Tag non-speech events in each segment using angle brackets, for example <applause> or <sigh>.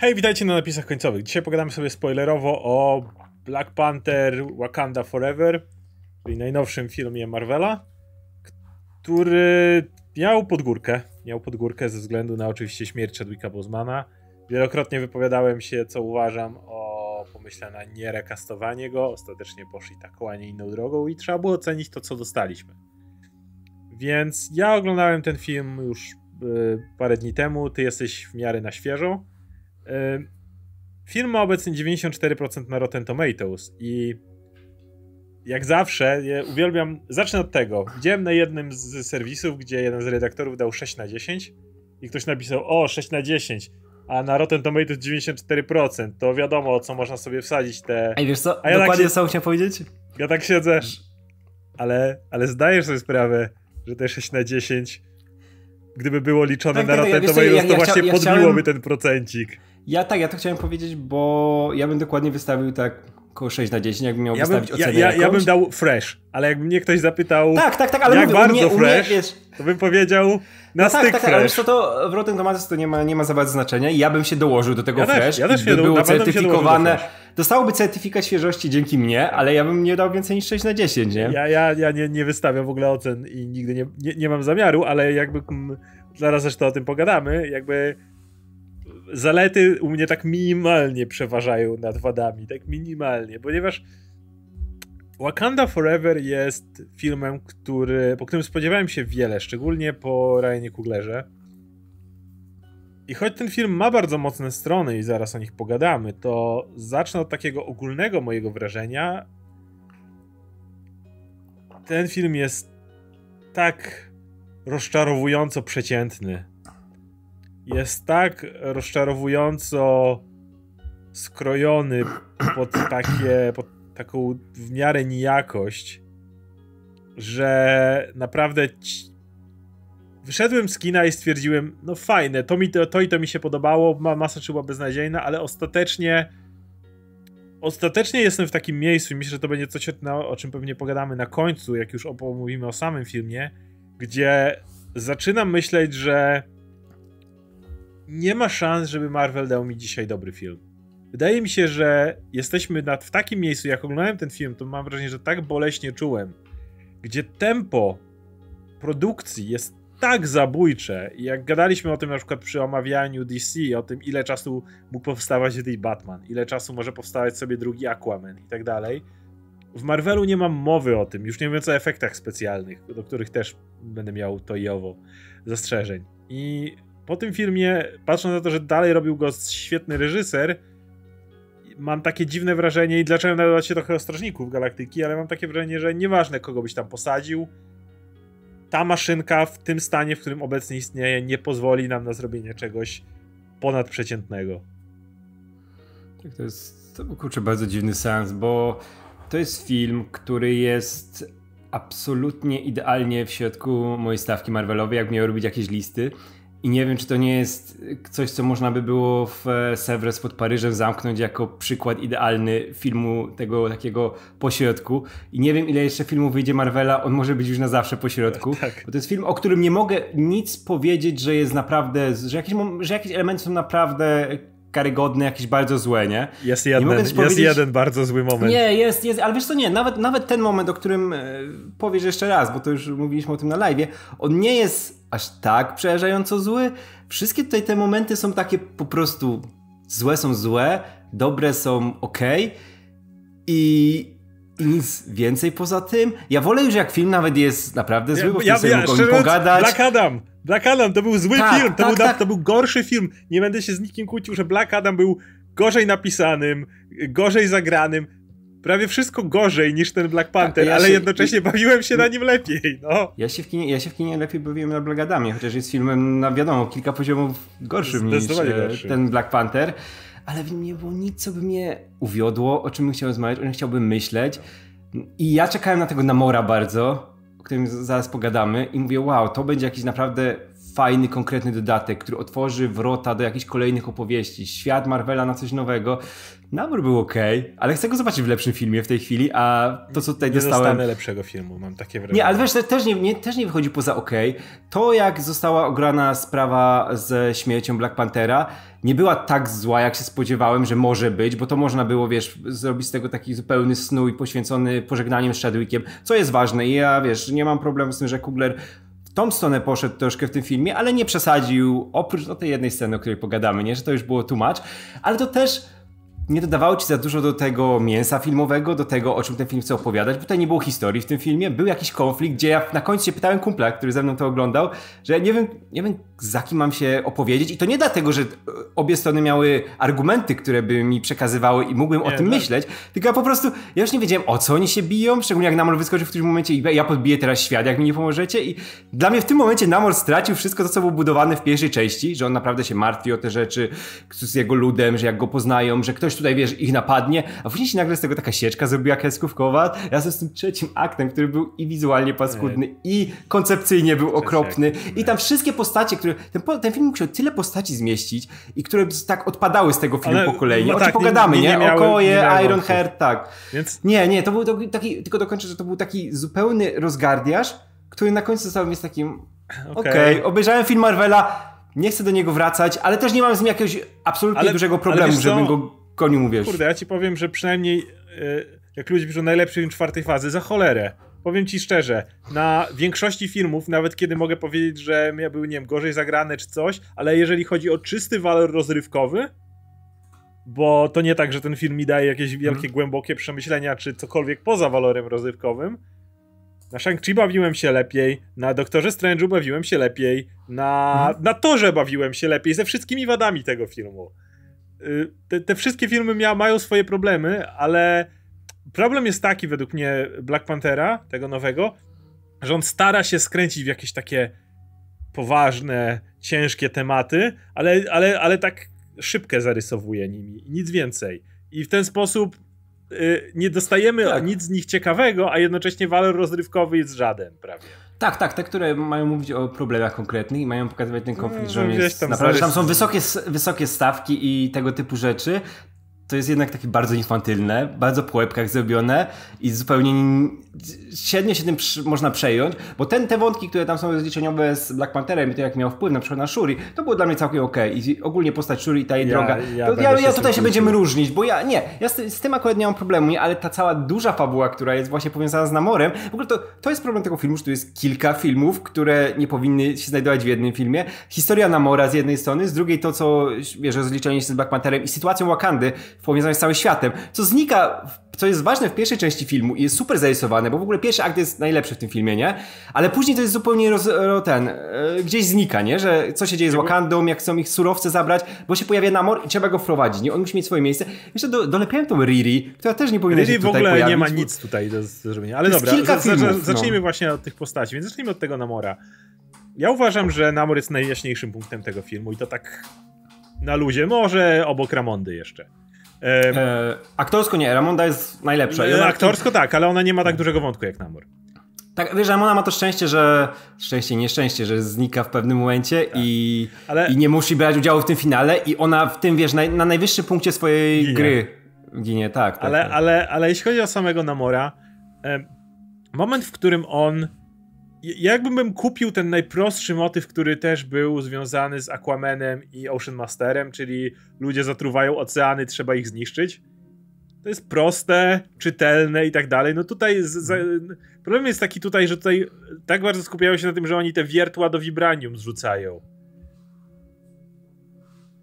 Hej, witajcie na napisach końcowych. Dzisiaj pogadamy sobie spoilerowo o Black Panther Wakanda Forever, czyli najnowszym filmie Marvela, który miał podgórkę. Miał podgórkę ze względu na oczywiście śmierć Chadwicka Bosemana. Wielokrotnie wypowiadałem się, co uważam o pomyśle na nierekastowanie go. Ostatecznie poszli taką, a nie inną drogą i trzeba było ocenić to, co dostaliśmy. Więc ja oglądałem ten film już yy, parę dni temu. Ty jesteś w miarę na świeżo. Film ma obecnie 94% na Rotten Tomatoes i jak zawsze, ja uwielbiam, zacznę od tego. Widziałem na jednym z serwisów, gdzie jeden z redaktorów dał 6 na 10 i ktoś napisał, o 6 na 10, a na Rotten Tomatoes 94%, to wiadomo, o co można sobie wsadzić te... Ej, wiesz co, a ja tak dokładnie tak się... co chciałem powiedzieć? Ja tak siedzę, ale, ale zdajesz sobie sprawę, że te 6 na 10 gdyby było liczone tak, na tak, Rotten Tomatoes, ja, to ja właśnie ja podbiłoby chciałem... ten procencik. Ja tak, ja to chciałem powiedzieć, bo ja bym dokładnie wystawił tak około 6 na 10, jakbym miał ja wystawić bym, ocenę ja, ja, ja, bym dał fresh, ale jakby mnie ktoś zapytał tak, tak, tak, ale jak mówię, bardzo mnie, fresh, mnie, wiesz, to bym powiedział na no tak, styk tak, fresh. ale to w Rotten Tomatoes to nie ma, nie ma za bardzo znaczenia i ja bym się dołożył do tego ja fresh też, ja też by było certyfikowane. Dostałoby certyfikat świeżości dzięki mnie, ale ja bym nie dał więcej niż 6 na 10, nie? Ja, ja, ja nie, nie wystawiam w ogóle ocen i nigdy nie, nie, nie mam zamiaru, ale jakby zaraz zresztą o tym pogadamy, jakby zalety u mnie tak minimalnie przeważają nad wadami, tak minimalnie, ponieważ Wakanda Forever jest filmem, który, po którym spodziewałem się wiele, szczególnie po Ryanie Kuglerze. I choć ten film ma bardzo mocne strony i zaraz o nich pogadamy, to zacznę od takiego ogólnego mojego wrażenia. Ten film jest tak rozczarowująco przeciętny jest tak rozczarowująco skrojony pod takie, pod taką w miarę nijakość, że naprawdę ci... wyszedłem z kina i stwierdziłem, no fajne, to, mi, to, to i to mi się podobało, ma, masa czy była beznadziejna, ale ostatecznie ostatecznie jestem w takim miejscu i myślę, że to będzie coś, o czym pewnie pogadamy na końcu, jak już opomówimy o samym filmie, gdzie zaczynam myśleć, że nie ma szans, żeby Marvel dał mi dzisiaj dobry film. Wydaje mi się, że jesteśmy nad, w takim miejscu, jak oglądałem ten film, to mam wrażenie, że tak boleśnie czułem, gdzie tempo produkcji jest tak zabójcze. Jak gadaliśmy o tym na przykład przy omawianiu DC, o tym ile czasu mógł powstawać drugi Batman, ile czasu może powstawać sobie drugi Aquaman i tak dalej. W Marvelu nie mam mowy o tym, już nie mówiąc o efektach specjalnych, do których też będę miał to i owo zastrzeżeń. I po tym filmie, patrząc na to, że dalej robił go świetny reżyser, mam takie dziwne wrażenie i dlaczego nadawać się trochę Strażników Galaktyki, ale mam takie wrażenie, że nieważne kogo byś tam posadził, ta maszynka w tym stanie, w którym obecnie istnieje, nie pozwoli nam na zrobienie czegoś ponadprzeciętnego. Tak, to jest, to kurczę, bardzo dziwny sens, bo to jest film, który jest absolutnie idealnie w środku mojej stawki Marvelowej, jak miał robić jakieś listy i nie wiem, czy to nie jest coś, co można by było w e, Sevres pod Paryżem zamknąć jako przykład idealny filmu tego takiego pośrodku. I nie wiem, ile jeszcze filmów wyjdzie Marvela, on może być już na zawsze pośrodku. <laughs> Tak. Bo to jest film, o którym nie mogę nic powiedzieć, że jest naprawdę, że jakieś, że jakieś elementy są naprawdę karygodne, jakieś bardzo złe, nie? Jest jeden, jest jeden bardzo zły moment. Nie, jest, jest, ale wiesz co, nie, nawet, nawet ten moment, o którym e, powiesz jeszcze raz, bo to już mówiliśmy o tym na live, on nie jest aż tak przerażająco zły. Wszystkie tutaj te momenty są takie po prostu złe są złe, dobre są ok i nic więcej poza tym. Ja wolę już jak film nawet jest naprawdę zły, ja, bo ja, ja, mogą pogadać. Black Adam! Black Adam to był zły tak, film, to, tak, był, tak. to był gorszy film. Nie będę się z nikim kłócił, że Black Adam był gorzej napisanym, gorzej zagranym. Prawie wszystko gorzej niż ten Black Panther, ja ale się, jednocześnie bawiłem się na nim lepiej, no. Ja się, w kinie, ja się w kinie lepiej bawiłem na Black Adamie, chociaż jest filmem, na wiadomo, kilka poziomów gorszym niż e, gorszy. ten Black Panther ale w nim nie było nic, co by mnie uwiodło, o czym bym chciał rozmawiać, o czym chciałbym myśleć. I ja czekałem na tego Namora bardzo, o którym zaraz pogadamy i mówię, wow, to będzie jakiś naprawdę fajny, konkretny dodatek, który otworzy wrota do jakichś kolejnych opowieści, świat Marvela na coś nowego. Nabór był ok, ale chcę go zobaczyć w lepszym filmie w tej chwili, a to co tutaj nie dostałem... dostanę lepszego filmu, mam takie wrażenie. Nie, ale wiesz, też nie, nie, też nie wychodzi poza ok. To jak została ograna sprawa ze śmiercią Black Panthera, nie była tak zła, jak się spodziewałem, że może być, bo to można było, wiesz, zrobić z tego taki zupełny snój poświęcony pożegnaniem z Chadwickiem, co jest ważne i ja, wiesz, nie mam problemu z tym, że Kugler w tą stronę poszedł troszkę w tym filmie, ale nie przesadził, oprócz no, tej jednej sceny, o której pogadamy, nie, że to już było tłumacz, ale to też nie dodawało ci za dużo do tego mięsa filmowego, do tego, o czym ten film chce opowiadać, bo tutaj nie było historii w tym filmie. Był jakiś konflikt, gdzie ja na końcu się pytałem kumpla, który ze mną to oglądał, że nie wiem, nie wiem za kim mam się opowiedzieć i to nie dlatego, że obie strony miały argumenty, które by mi przekazywały i mógłbym nie, o tym tak. myśleć, tylko ja po prostu, ja już nie wiedziałem o co oni się biją, szczególnie jak Namor wyskoczył w którymś momencie i ja podbiję teraz świat, jak mi nie pomożecie i dla mnie w tym momencie Namor stracił wszystko to, co było budowane w pierwszej części, że on naprawdę się martwi o te rzeczy z jego ludem, że jak go poznają, że ktoś tutaj, wiesz, ich napadnie, a później się nagle z tego taka sieczka zrobiła kreskówkowa, razem z tym trzecim aktem, który był i wizualnie paskudny, i koncepcyjnie był okropny, i tam wszystkie postacie, które, ten, ten film musiał tyle postaci zmieścić i które tak odpadały z tego filmu Ale, po kolei. No o tak, pogadamy, nie? nie, nie Okoje, Iron Heart, tak. Więc... Nie, nie, to był to, taki, tylko dokończę, że to był taki zupełny rozgardiaż, który na końcu został jest takim okej, okay. okay, obejrzałem film Marvela, nie chcę do niego wracać, ale też nie mam z nim jakiegoś absolutnie ale, dużego problemu, żebym go koniu mówisz. Kurde, ja ci powiem, że przynajmniej yy, jak ludzie piszą najlepszy film czwartej fazy, za cholerę. Powiem ci szczerze, na większości filmów, nawet kiedy mogę powiedzieć, że ja były, nie wiem, gorzej zagrane czy coś, ale jeżeli chodzi o czysty walor rozrywkowy, bo to nie tak, że ten film mi daje jakieś wielkie, hmm. głębokie przemyślenia czy cokolwiek poza walorem rozrywkowym. Na Shang-Chi bawiłem się lepiej, na Doktorze Strange'u bawiłem się lepiej, na, hmm. na Torze bawiłem się lepiej, ze wszystkimi wadami tego filmu. Y, te, te wszystkie filmy mia, mają swoje problemy, ale problem jest taki według mnie Black Panthera, tego nowego, że on stara się skręcić w jakieś takie poważne, ciężkie tematy, ale, ale, ale tak szybkę zarysowuje nimi, nic więcej. I w ten sposób nie dostajemy tak. nic z nich ciekawego, a jednocześnie walor rozrywkowy jest żaden prawie. Tak, tak, te, które mają mówić o problemach konkretnych i mają pokazywać ten konflikt, no, że on jest tam naprawdę, tam są wysokie, wysokie stawki i tego typu rzeczy, to jest jednak takie bardzo infantylne, bardzo po łebkach zrobione i zupełnie średnio się tym można przejąć, bo ten, te wątki, które tam są rozliczeniowe z Black Pantherem i to jak miał wpływ na przykład na Shuri, to było dla mnie całkiem okej okay. i ogólnie postać Shuri i ta jej ja, droga, ja, to ja, ja tutaj się będziemy różnić, bo ja, nie, ja z, z, tym akurat nie mam problemu, nie, ale ta cała duża fabuła, która jest właśnie powiązana z Namorem, w ogóle to, to jest problem tego filmu, że tu jest kilka filmów, które nie powinny się znajdować w jednym filmie. Historia Namora z jednej strony, z drugiej to, co, wiesz, rozliczenie się z Black Pantherem i sytuacją Wakandy w powiązaniu z całym światem, co znika w co jest ważne w pierwszej części filmu i jest super zarysowane, bo w ogóle pierwszy akt jest najlepszy w tym filmie, nie? Ale później to jest zupełnie roz, ten, e, gdzieś znika, nie? Że co się dzieje z Wakandą, jak chcą ich surowce zabrać, bo się pojawia Namor i trzeba go wprowadzić, nie? On musi mieć swoje miejsce. Jeszcze do, dolepiałem tą Riri, która też nie powinna Riri się tutaj w ogóle pojawić, nie ma nic tutaj do, zrobienia. Ale dobra, kilka z, filmów, zacznijmy no. właśnie od tych postaci, więc zacznijmy od tego Namora. Ja uważam, że Namor jest najjaśniejszym punktem tego filmu i to tak na luzie, może obok Ramondy jeszcze. E, aktorsko nie, Ramonda jest najlepsza. E, aktorsko tak, ale ona nie ma tak dużego wątku jak Namor. Tak, wiesz, Ramona ma to szczęście, że. Szczęście, nieszczęście, że znika w pewnym momencie tak. i, ale... i nie musi brać udziału w tym finale, i ona w tym, wiesz, na, na najwyższym punkcie swojej ginie. gry ginie, tak. tak ale, tak. Ale, ale jeśli chodzi o samego Namora, moment, w którym on ja jakbym kupił ten najprostszy motyw, który też był związany z Aquamanem i Ocean Masterem, czyli ludzie zatruwają oceany, trzeba ich zniszczyć. To jest proste, czytelne i tak dalej. No tutaj z, z, problem jest taki tutaj, że tutaj tak bardzo skupiają się na tym, że oni te wiertła do vibranium zrzucają.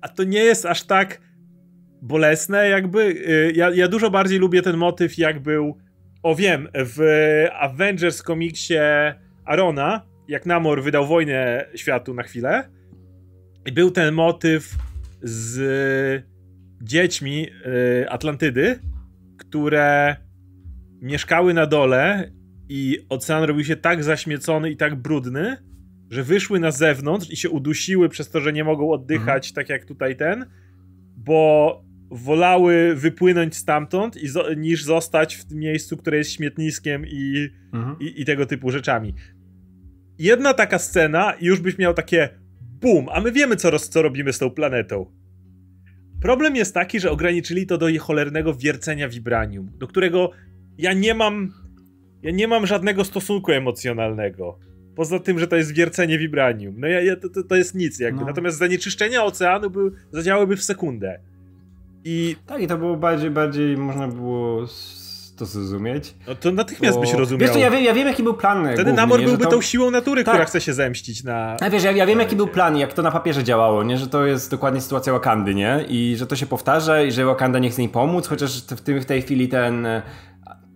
A to nie jest aż tak bolesne jakby. Y, ja, ja dużo bardziej lubię ten motyw jak był, o wiem, w Avengers komiksie Arona, jak Namor wydał wojnę światu na chwilę, i był ten motyw z dziećmi y, Atlantydy, które mieszkały na dole i ocean robił się tak zaśmiecony i tak brudny, że wyszły na zewnątrz i się udusiły przez to, że nie mogą oddychać, mhm. tak jak tutaj ten, bo wolały wypłynąć stamtąd i niż zostać w miejscu, które jest śmietniskiem i, mhm. i, i, tego typu rzeczami jedna taka scena i już byś miał takie Bum, a my wiemy, co, roz, co robimy z tą planetą. Problem jest taki, że ograniczyli to do jej cholernego wiercenia vibranium, do którego ja nie mam. Ja nie mam żadnego stosunku emocjonalnego. Poza tym, że to jest wiercenie vibranium. No ja, ja to, to, jest nic jakby. No. Natomiast zanieczyszczenia oceanu by, zadziałałyby w sekundę. I... Tak, i to było bardziej, bardziej można było to zrozumieć. No to natychmiast bo... byś rozumiał. Wiesz, to ja wiem, ja wiem jaki był plan. Wtedy główny, Namor byłby to... tą siłą natury, tak. która chce się zemścić na... A wiesz, ja, ja wiem jaki był plan, jak to na papierze działało, nie? Że to jest dokładnie sytuacja Wakandy, nie? I że to się powtarza i że Wakanda nie chce im pomóc, chociaż w, tym, w tej chwili ten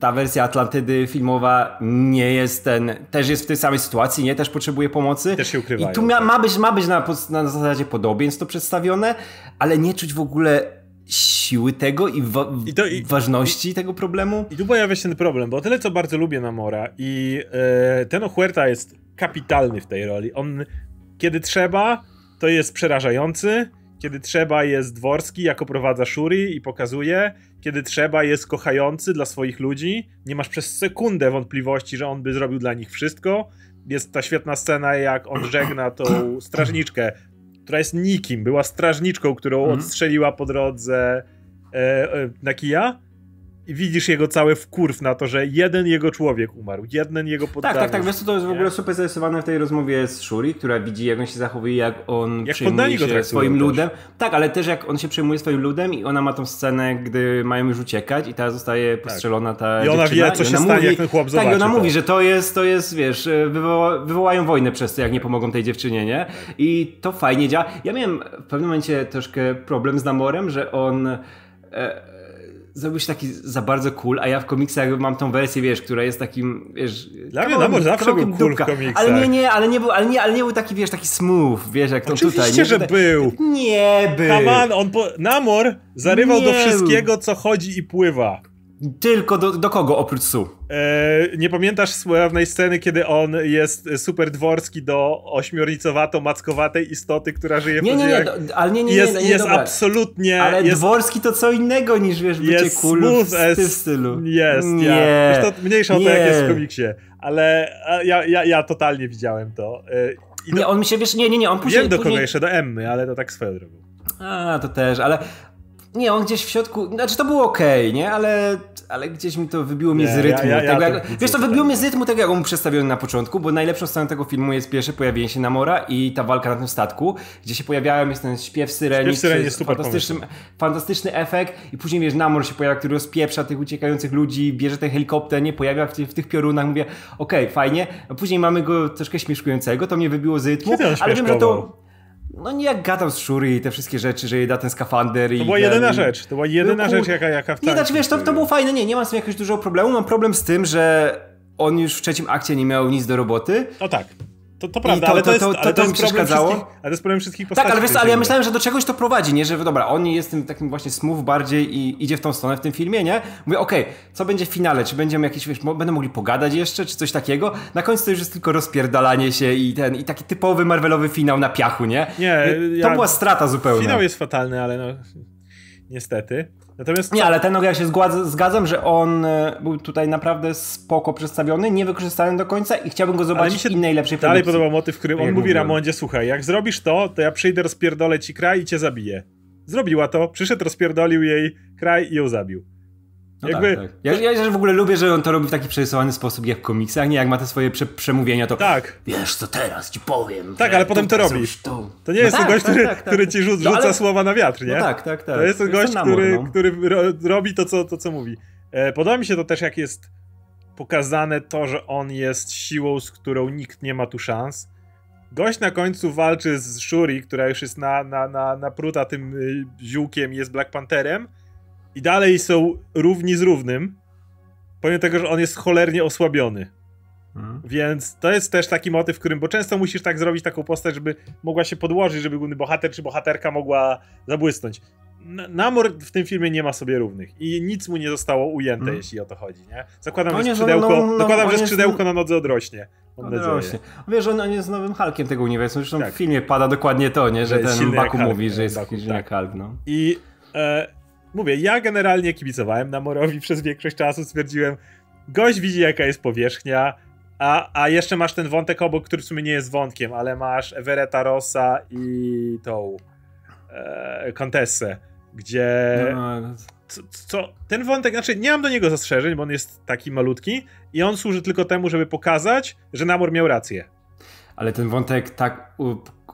ta wersja Atlantydy filmowa nie jest ten, też jest w tej samej sytuacji, nie? Też potrzebuje pomocy. Też się ukrywają. I tu ma, ma być, ma być na, na zasadzie podobieństw to przedstawione, ale nie czuć w ogóle siły tego i, wa I, to, i ważności tego problemu. I tu pojawia się ten problem, bo o tyle co bardzo lubię Namora i e, ten Ohuerta jest kapitalny w tej roli. On kiedy trzeba, to jest przerażający, kiedy trzeba jest dworski, jako prowadza Shuri i pokazuje, kiedy trzeba jest kochający dla swoich ludzi. Nie masz przez sekundę wątpliwości, że on by zrobił dla nich wszystko. Jest ta świetna scena, jak on żegna tą strażniczkę która jest nikim, była strażniczką, którą mm. odstrzeliła po drodze e, e, na kija i widzisz jego cały wkurw na to, że jeden jego człowiek umarł, jeden jego poddany. Tak, tak, tak, wiesz co, to jest w ogóle super zarysowane w tej rozmowie z Shuri, która widzi jak on się zachowuje, jak on jak przejmuje się swoim ludem. Tak, ale też jak on się przejmuje swoim ludem i ona ma tą scenę, gdy mają już uciekać i ta zostaje tak. postrzelona ta I ona wie, co się stanie, mówi, jak ten chłop zobaczy. Tak, i ona to. mówi, że to jest, to jest, wiesz, wywoła, wywołają wojnę przez to, jak nie pomogą tej dziewczynie, nie? I to fajnie działa. Ja miałem w pewnym momencie troszkę problem z Namorem, że on... E, zrobiłeś taki za bardzo cool, a ja w komiksach mam tą wersję, wiesz, która jest takim, wiesz... Dla mnie Namor zawsze był cool dupka. w komiksach. Ale nie, nie, ale nie był, ale nie, ale nie był taki, wiesz, taki smooth, wiesz, jak to Oczywiście, tutaj. Oczywiście, że tutaj. był. Nie był. Come on, on po... Namor zarywał nie do wszystkiego, co chodzi i pływa. Tylko do, do kogo oprócz Su? Eee, nie pamiętasz sławnej sceny, kiedy on jest super dworski do ośmiornicowato-mackowatej istoty, która żyje w nie, nie, nie, ale nie, nie, jest, nie, nie, jest absolutnie... Ale jest, dworski to co innego niż, wiesz, bycie jest cool w tym stylu. Jest, nie. Ja. to mniejsza o to, jak jest w komiksie. Ale ja, ja, ja totalnie widziałem to. Eee, do, nie, on mi się, wiesz, nie, nie, nie, on później... Wiem do później... kogo jeszcze, do Emmy, ale to tak swoją drogą. A, to też, ale nie, on gdzieś w środku, znaczy to było okej, okay, nie? Ale, ale gdzieś mi to wybiło mnie z rytmu. Ja, ja, ja jak, wiesz, to wybiło mnie z rytmu tego, jak on przedstawiony na początku, bo najlepszą sceną tego filmu jest pierwsze pojawienie się Namora i ta walka na tym statku, gdzie się pojawiają, jest ten śpiew syreni, śpiew syreni jest super fantastyczny, fantastyczny efekt i później, wiesz, Namor się pojawia, który rozpieprza tych uciekających ludzi, bierze ten helikopter, nie pojawia w, w tych piorunach, mówię, okej, okay, fajnie, a później mamy go troszkę śmieszkującego, to mnie wybiło z rytmu, ale wiem, że to no nie jak gadał z Shuri i te wszystkie rzeczy, że jej da ten skafander i... To była ten... jedyna rzecz, to była jedyna no, rzecz jaka, jaka w Nie, znaczy wiesz, to, to było fajne, nie, nie mam z tym jakiegoś dużego problemu, mam problem z tym, że on już w trzecim akcie nie miał nic do roboty. No tak. To, to prawda, to, ale to, jest, to, to, ale to, jest problem wszystkich, ale to jest problem wszystkich postaci. Tak, ale wiesz, ale ja myślałem, że do czegoś to prowadzi, nie? Że dobra, on jest tym takim właśnie smooth bardziej i idzie w tą stronę w tym filmie, nie? Mówię, okej, okay, co będzie w finale? Czy będziemy jakieś, wiesz, będą mogli pogadać jeszcze, czy coś takiego? Na końcu to już jest tylko rozpierdalanie się i ten, i taki typowy Marvelowy finał na piachu, nie? Nie, to ja, była strata zupełna. Finał jest fatalny, ale no, niestety. Natomiast nie, ale ten ja się zgadzam, że on e, był tutaj naprawdę spoko przedstawiony, nie wykorzystany do końca i chciałbym go zobaczyć mi się w innej, lepszej Dalej podobał motyw, w którym on mówi mówiłem. Ramondzie, słuchaj, jak zrobisz to, to ja przyjdę, rozpierdolę ci kraj i cię zabiję. Zrobiła to, przyszedł, rozpierdolił jej kraj i ją zabił. No Jakby... tak, tak. Ja, ja w ogóle lubię, że on to robi w taki przerysowany sposób jak w komiksach, nie jak ma te swoje prze przemówienia, to tak. wiesz co teraz ci powiem. Tak, ale potem to robisz. To, to nie no jest tak, gość, tak, który, tak, który ci rzuca, no, ale... słowa na wiatr, nie? No tak, tak, tak. To jest ten gość, który, no. który robi to co, to, co mówi. E, podoba mi się to też, jak jest pokazane to, że on jest siłą, z którą nikt nie ma tu szans. Gość na końcu walczy z Shuri, która już jest na, na, na, napruta tym y, ziółkiem jest Black Pantherem i dalej są równi z równym, pomimo tego, że on jest cholernie osłabiony. Hmm. Więc to jest też taki motyw, w którym, bo często musisz tak zrobić taką postać, żeby mogła się podłożyć, żeby główny bohater czy bohaterka mogła zabłysnąć. Namor w tym filmie nie ma sobie równych i nic mu nie zostało ujęte, hmm. jeśli o to chodzi, nie? Zakładam, no że skrzydełko, no, no, zakładam, że skrzydełko na nodze odrośnie. Odrośnie. Wiesz, on, on jest nowym Hulkiem tego uniwersum, zresztą tak. w filmie pada dokładnie to, nie? Że, że ten Baku mówi, że jest Baku, tak. jak Hulk, no. I e, mówię, ja generalnie kibicowałem Namorowi przez większość czasu, stwierdziłem, gość widzi jaka jest powierzchnia, A, a jeszcze masz ten wątek obok, który w sumie nie jest wątkiem, ale masz Everetta Rossa i tą e, gdzie no, no co, co, ten wątek, znaczy nie mam do niego zastrzeżeń, bo on jest taki malutki i on służy tylko temu, żeby pokazać, że Namor miał rację. Ale ten wątek tak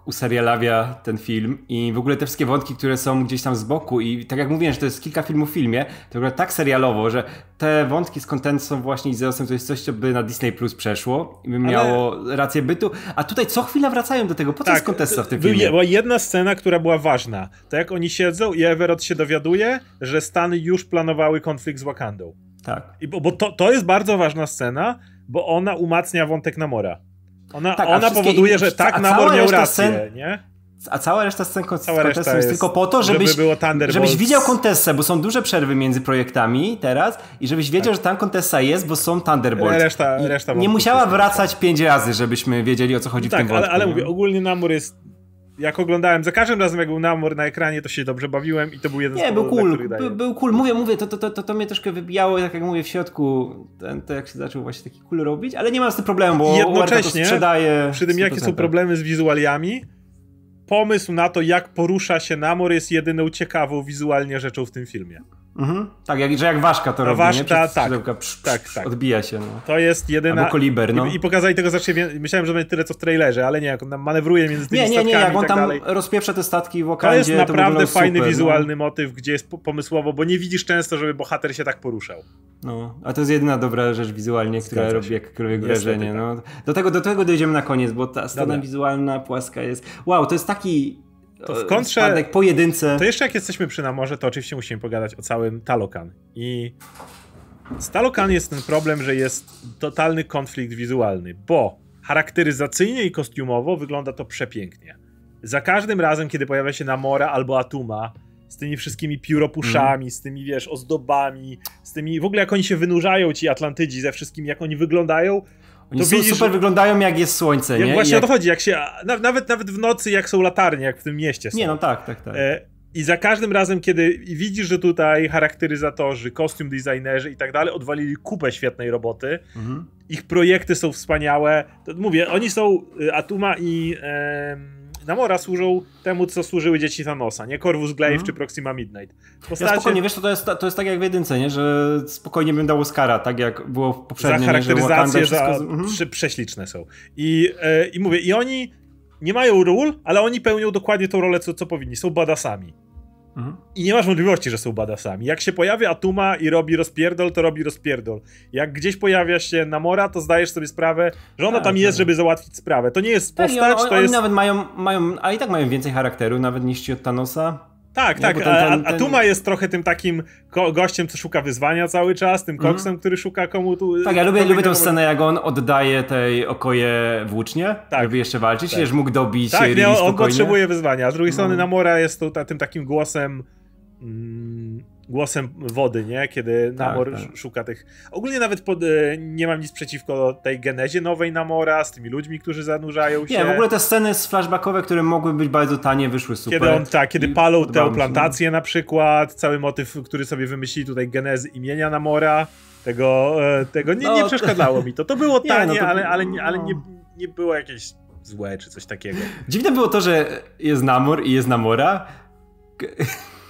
userialawia ten film i w ogóle te wszystkie wątki, które są gdzieś tam z boku i tak jak mówiłem, że to jest kilka filmów w filmie, to tak serialowo, że te wątki z Contentą właśnie i Zeusem to jest coś, co by na Disney Plus przeszło i by miało Ale... rację bytu, a tutaj co chwila wracają do tego, po co tak, jest Contessa w tym filmie? Była jedna scena, która była ważna, to jak oni siedzą i Everett się dowiaduje, że Stany już planowały konflikt z Wakandą. Tak. I bo, bo to, to jest bardzo ważna scena, bo ona umacnia wątek Namora. Ona, tak, ona powoduje, że tak Namor miał rację, scen... nie? A cała reszta scen z Contessem jest, tylko po to, żebyś, żeby żebyś widział Contessę, bo są duże przerwy między projektami teraz i żebyś wiedział, tak. że tam Contessa jest, bo są Thunderbolts. Reszta, reszta nie musiała wracać pięć razy, żebyśmy wiedzieli o co chodzi tak, w tym wątku. Ale, ale mówię, ogólnie Namor jest jak oglądałem, za każdym razem jak był Namor na ekranie, to się dobrze bawiłem i to był jeden nie, z był cool, był, był cool. Mówię, mówię, to, to, to, to, to mnie troszkę wybijało, tak jak mówię, w środku, ten, to jak się zaczął właśnie taki cool robić, ale nie mam z tym problemu, bo jednocześnie to sprzedaje przy tym jakie są problemy z wizualiami, pomysł na to, jak porusza się Namor jest jedyną ciekawą wizualnie rzeczą w tym filmie. Mhm. Tak, jak, że jak ważka to no robi, ważka, nie? tak, psz, psz, tak, tak. Odbija się. No. To jest jedyna... Albo koliber, no. I, I, pokazali tego znacznie więcej. Myślałem, że będzie tyle, co w trailerze, ale nie, jak on tam manewruje między tymi nie, nie, nie, jak on tak tam dalej. rozpieprza te statki w Wakandzie, To jest naprawdę to fajny, super, wizualny no. motyw, gdzie jest pomysłowo, bo nie widzisz często, żeby bohater się tak poruszał. No, a to jest jedyna dobra rzecz wizualnie, która robi jakiekolwiek wrażenie. Tak. No. Do, tego, do tego dojdziemy na koniec, bo ta strona Dobra. wizualna, płaska jest... Wow, to jest taki to w kontrze. Spadek pojedynce. To jeszcze jak jesteśmy przy namorze, to oczywiście musimy pogadać o całym Talokan. I z Talokan jest ten problem, że jest totalny konflikt wizualny, bo charakteryzacyjnie i kostiumowo wygląda to przepięknie. Za każdym razem, kiedy pojawia się Namora albo Atuma, z tymi wszystkimi pióropuszami, mm. z tymi, wiesz, ozdobami, z tymi, w ogóle jak oni się wynurzają, ci Atlantydzi, ze wszystkim, jak oni wyglądają, oni to widzisz, super wyglądają jak jest słońce, jak nie? Właśnie jak... o to chodzi, jak się, nawet, nawet w nocy jak są latarnie, jak w tym mieście są. Nie, no tak, tak, tak. E, I za każdym razem, kiedy widzisz, że tutaj charakteryzatorzy, kostium designerzy i tak dalej odwalili kupę świetnej roboty, mhm. ich projekty są wspaniałe, to mówię, oni są, y, Atuma i... E, Namora służą temu, co służyły dzieci Thanosa, nie? Corvus Glaive mm. czy Proxima Midnight. Postacie... Ja spokojnie, wiesz, to jest, to jest tak jak w jedynce, nie? Że spokojnie bym dał Oscara, tak jak było w poprzednim. Za charakteryzację, wszystko... za... Mhm. prześliczne są. I, e, I mówię, i oni nie mają ról, ale oni pełnią dokładnie tą rolę, co, co powinni. Są badasami. Mhm. I nie masz wątpliwości, że są badasami. Jak się pojawia Atuma i robi rozpierdol, to robi rozpierdol. Jak gdzieś pojawia się Namora, to zdajesz sobie sprawę, że ona tak, tam jest, tak. żeby załatwić sprawę. To nie jest tak, postać, tak, on, to oni jest... nawet mają, mają, a i tak mają więcej charakteru, nawet niż ci od Thanosa. Tak, nie, tak. Ten, ten, ten... Atuma jest trochę tym takim gościem, co szuka wyzwania cały czas, tym mhm. koksem, mm. który szuka komu tu. Tak, ja lubię, lubię tę scenę, jak on oddaje tej okoje włócznie, tak. żeby jeszcze walczyć, tak. mógł dobić. Tak, nie, on, potrzebuje wyzwania. A z drugiej strony no. Namora jest tu, tym takim głosem Mm, głosem wody, nie? Kiedy tak, Namor tak. szuka tych. Ogólnie nawet pod, e, nie mam nic przeciwko tej genezie nowej Namora, z tymi ludźmi, którzy zanurzają się. Nie, w ogóle te sceny z flashbackowe, które mogły być bardzo tanie, wyszły super. Kiedy on, tak, kiedy palą tę plantację na przykład, cały motyw, który sobie wymyślili tutaj genezy imienia Namora, tego, e, tego nie, no, nie przeszkadzało mi to. To było tanie, <laughs> nie, no to, ale, ale, ale nie, nie było jakieś złe czy coś takiego. Dziwne było to, że jest Namor i jest Namora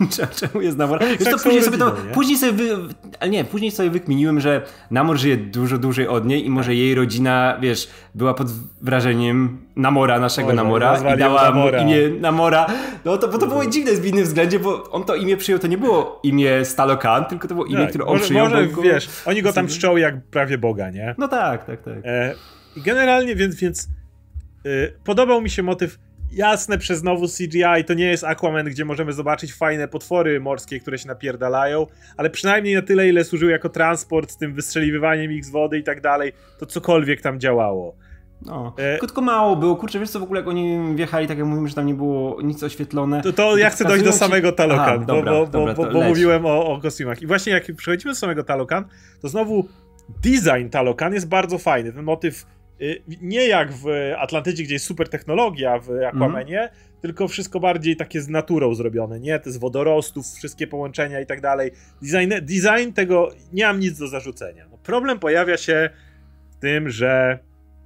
<laughs> Czemu jest Namor? Wiesz, to później sobie to, później sobie, wy, ale nie, później sobie wykminiłem, że Namor żyje dużo dłużej od niej i może jej rodzina, wiesz, była pod wrażeniem Namora, naszego Namora i dała Namora. mu imię Namora. No to, bo to było dziwne w innym względzie, bo on to imię przyjął, to nie było imię Stalokan, tylko to było imię, tak, które on może, przyjął. Może, go... wiesz, oni go tam czczą jak prawie Boga, nie? No tak, tak, tak. E, generalnie, więc, więc y, podobał mi się motyw jasne przez znowu CGI, to nie jest Aquaman, gdzie możemy zobaczyć fajne potwory morskie, które się napierdalają, ale przynajmniej na tyle, ile służył jako transport z tym wystrzeliwywaniem ich z wody i tak dalej, to cokolwiek tam działało. No, e... tylko mało było. Kurczę, wiesz co, w ogóle jak oni wjechali, tak jak mówimy, że tam nie było nic oświetlone. To, to ja chcę dojść do samego Talokan, bo, dobra, bo, dobra, bo, bo mówiłem o, o kostiumach. I właśnie jak przechodzimy do samego Talokan, to znowu design Talokan jest bardzo fajny. Ten motyw nie jak w Atlantydzie, gdzie jest super technologia w Aquamanie, mm. tylko wszystko bardziej takie z naturą zrobione, nie? Te z wodorostów, wszystkie połączenia i tak dalej. Design, design tego nie mam nic do zarzucenia. No problem pojawia się w tym, że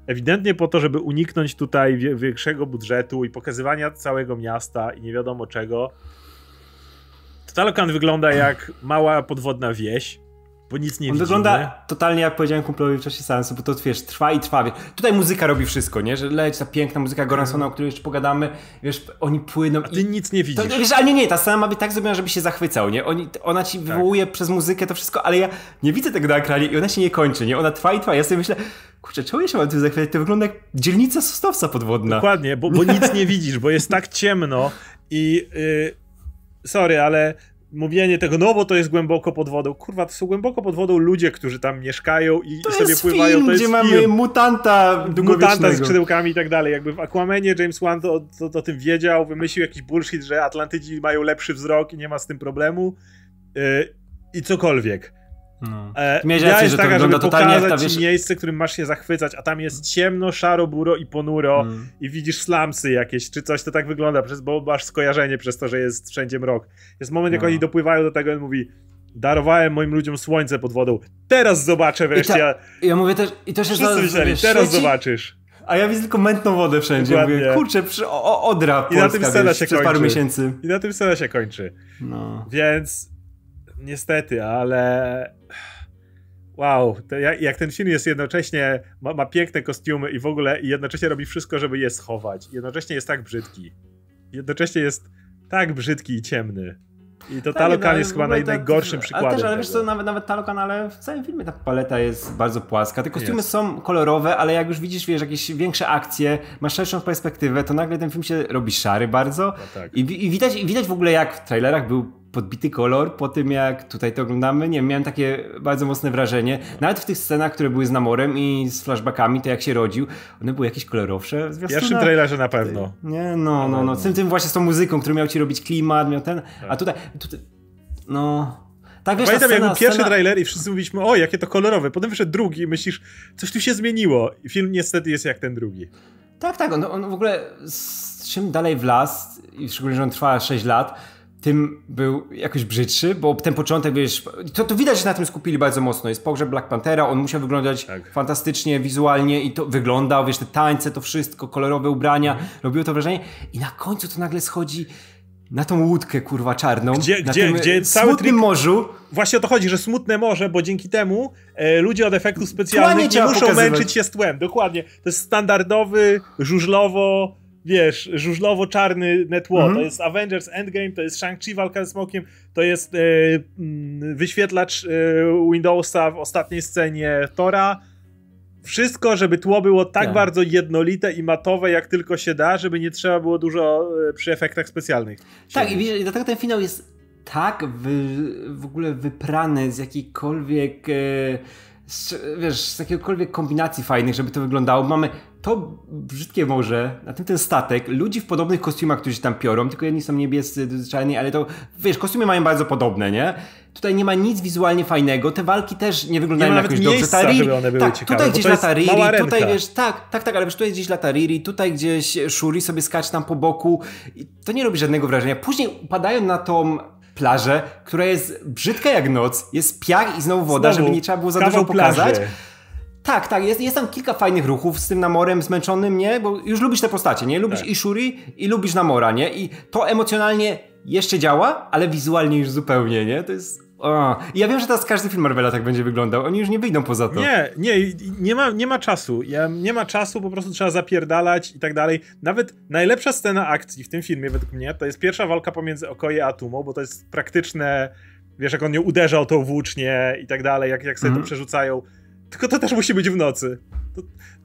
ewidentnie po to, żeby uniknąć tutaj większego budżetu i pokazywania całego miasta i nie wiadomo czego. Talokan wygląda jak mała podwodna wieś bo nic nie On widzimy. wygląda totalnie jak powiedziałem kumplowi w czasie seansu, bo to wiesz, trwa i trwa. Tutaj muzyka robi wszystko, nie? Że leci ta piękna muzyka Goransona, o której jeszcze pogadamy, wiesz, oni płyną. A ty i... nic nie widzisz. To, wiesz, ale nie, nie, ta scena ma być tak zrobiona, żeby się zachwycał, nie? Oni, ona ci tak. wywołuje przez muzykę to wszystko, ale ja nie widzę tego na ekranie i ona się nie kończy, nie? Ona trwa i trwa. Ja sobie myślę, kurczę, czemu ja się mam tym zachwycać? To wygląda jak dzielnica Sosnowca podwodna. Dokładnie, bo, bo nic nie widzisz, bo jest tak ciemno i... Yy, sorry, ale mówienie tego, no bo to jest głęboko pod wodą. Kurwa, to są głęboko pod wodą ludzie, którzy tam mieszkają i, to sobie pływają. Film, to jest gdzie film. mamy mutanta Mutanta z skrzydełkami i tak dalej. Jakby w Aquamanie James Wan to, to, to, o tym wiedział, wymyślił jakiś bullshit, że Atlantydzi mają lepszy wzrok i nie ma z tym problemu. Yy, I cokolwiek. No. E, Miałeś rację, jest taka, żeby pokazać ta, wiesz... miejsce, którym masz się zachwycać, a tam jest ciemno, szaro, buro i ponuro mm. i widzisz slamsy jakieś, czy coś, to tak wygląda, przez, bo masz skojarzenie przez to, że jest wszędzie mrok. Jest moment, jak no. oni dopływają do tego, on mówi darowałem moim ludziom słońce pod wodą, teraz zobaczę wreszcie. Ta, ja mówię też, i to się Wszyscy myśleli, teraz świeci, zobaczysz. A ja widzę tylko mętną wodę wszędzie. Dokładnie. Mówię, kurczę, przy, o, odra I Polska, na tym scena się kończy. paru miesięcy. I na tym scena się kończy. No. Więc niestety, ale wow, jak, jak, ten film jest jednocześnie, ma, ma, piękne kostiumy i w ogóle i jednocześnie robi wszystko, żeby je schować. Jednocześnie jest tak brzydki. Jednocześnie jest tak brzydki i ciemny. I to tak, Talokan no, jest chyba naj, najgorszym przykładem. Ale też, ale wiesz co, nawet, nawet Talokan, ale w całym filmie ta paleta jest bardzo płaska. Te kostiumy jest. są kolorowe, ale jak już widzisz, wiesz, jakieś większe akcje, masz szerszą perspektywę, to nagle ten film się robi szary bardzo. No tak. I, I, widać, I widać w ogóle jak w trailerach był podbity kolor po tym, jak tutaj to oglądamy. Nie miałem takie bardzo mocne wrażenie. Nawet w tych scenach, które były z Namorem i z flashbackami, to jak się rodził, one były jakieś kolorowsze. W pierwszym trailerze na pewno. Nie, no, no, no. Z tym, tym właśnie z tą muzyką, który miał ci robić klimat, miał ten. A tak. tutaj, tutaj no... Tak, wiesz, Pamiętam, scena, jak był pierwszy scena... trailer i wszyscy mówiliśmy, o, jakie to kolorowe. Potem wyszedł drugi i myślisz, coś tu się zmieniło. I film niestety jest jak ten drugi. Tak, tak. On, on w ogóle z czym dalej w las, i szczególnie, że on trwa 6 lat, tym był jakoś brzydszy, bo ten początek, wiesz, to, to widać, że na tym skupili bardzo mocno. Jest pogrzeb Black Panthera, on musiał wyglądać tak. fantastycznie, wizualnie i to wyglądał, wiesz, te tańce, to wszystko, kolorowe ubrania, mhm. robiło to wrażenie i na końcu to nagle schodzi na tą łódkę, kurwa, czarną. Gdzie, na gdzie, tym gdzie cały smutnym trik... morzu. Właśnie o to chodzi, że smutne morze, bo dzięki temu e, ludzie od efektów specjalnych nie muszą pokazywać. męczyć się z tłem. Dokładnie. To jest standardowy, żużlowo wiesz, żużlowo-czarny netło. -hmm. To jest Avengers Endgame, to jest Shang-Chi walka ze smokiem, to jest e, mm, wyświetlacz e, Windowsa w ostatniej scenie Tora. Wszystko, żeby tło było tak, tak, bardzo jednolite i matowe, jak tylko się da, żeby nie trzeba było dużo e, przy efektach specjalnych. Tak, i widzisz, dlatego ten finał jest tak wy, w ogóle wyprany z jakiejkolwiek e, z, wiesz, z jakiegokolwiek kombinacji fajnych, żeby to wyglądało. Mamy to brzydkie morze, na tym ten statek, ludzi w podobnych kostiumach, którzy tam piorą, tylko jedni są niebiescy, czarni, ale to, wiesz, kostiumy mają bardzo podobne, nie? Tutaj nie ma nic wizualnie fajnego, te walki też nie wyglądają nie jakoś dobrze. Ta Riri, żeby one były tak, ciekawe, tutaj gdzieś lata Riri, tutaj wiesz, tak, tak, tak, ale wiesz, tutaj gdzieś lata Riri, tutaj gdzieś Shuri sobie skacz tam po boku, to nie robi żadnego wrażenia. Później upadają na tą plażę, która jest brzydka jak noc, jest piach i znowu woda, znowu, żeby nie trzeba było za dużo pokazać. Plaży. Tak, tak, jest, jest tam kilka fajnych ruchów z tym Namorem zmęczonym, nie? Bo już lubisz te postacie, nie? Lubisz tak. Ishuri i lubisz Namora, nie? I to emocjonalnie jeszcze działa, ale wizualnie już zupełnie, nie? To jest o, ja wiem, że teraz każdy film Marvela tak będzie wyglądał. Oni już nie wyjdą poza to. Nie, nie, nie ma, nie ma czasu. Ja, nie ma czasu, po prostu trzeba zapierdalać i tak dalej. Nawet najlepsza scena akcji w tym filmie, według mnie, to jest pierwsza walka pomiędzy Okoje a Atumą, bo to jest praktyczne, wiesz, jak on nie uderzał tą włócznie i tak dalej, jak, jak sobie mm. to przerzucają. Tylko to też musi być w nocy.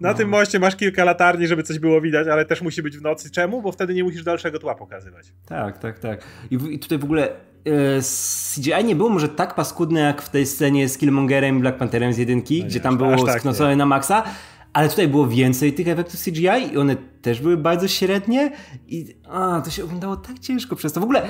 Na no. tym moście masz kilka latarni, żeby coś było widać, ale też musi być w nocy. Czemu? Bo wtedy nie musisz dalszego tła pokazywać. Tak, tak, tak. I, w, i tutaj w ogóle e, CGI nie było może tak paskudne jak w tej scenie z Killmongerem i Black Pantherem z jedynki, no gdzie tam było tak, sknocone na maksa, ale tutaj było więcej tych efektów CGI i one też były bardzo średnie i a, to się oglądało tak ciężko przez to. W ogóle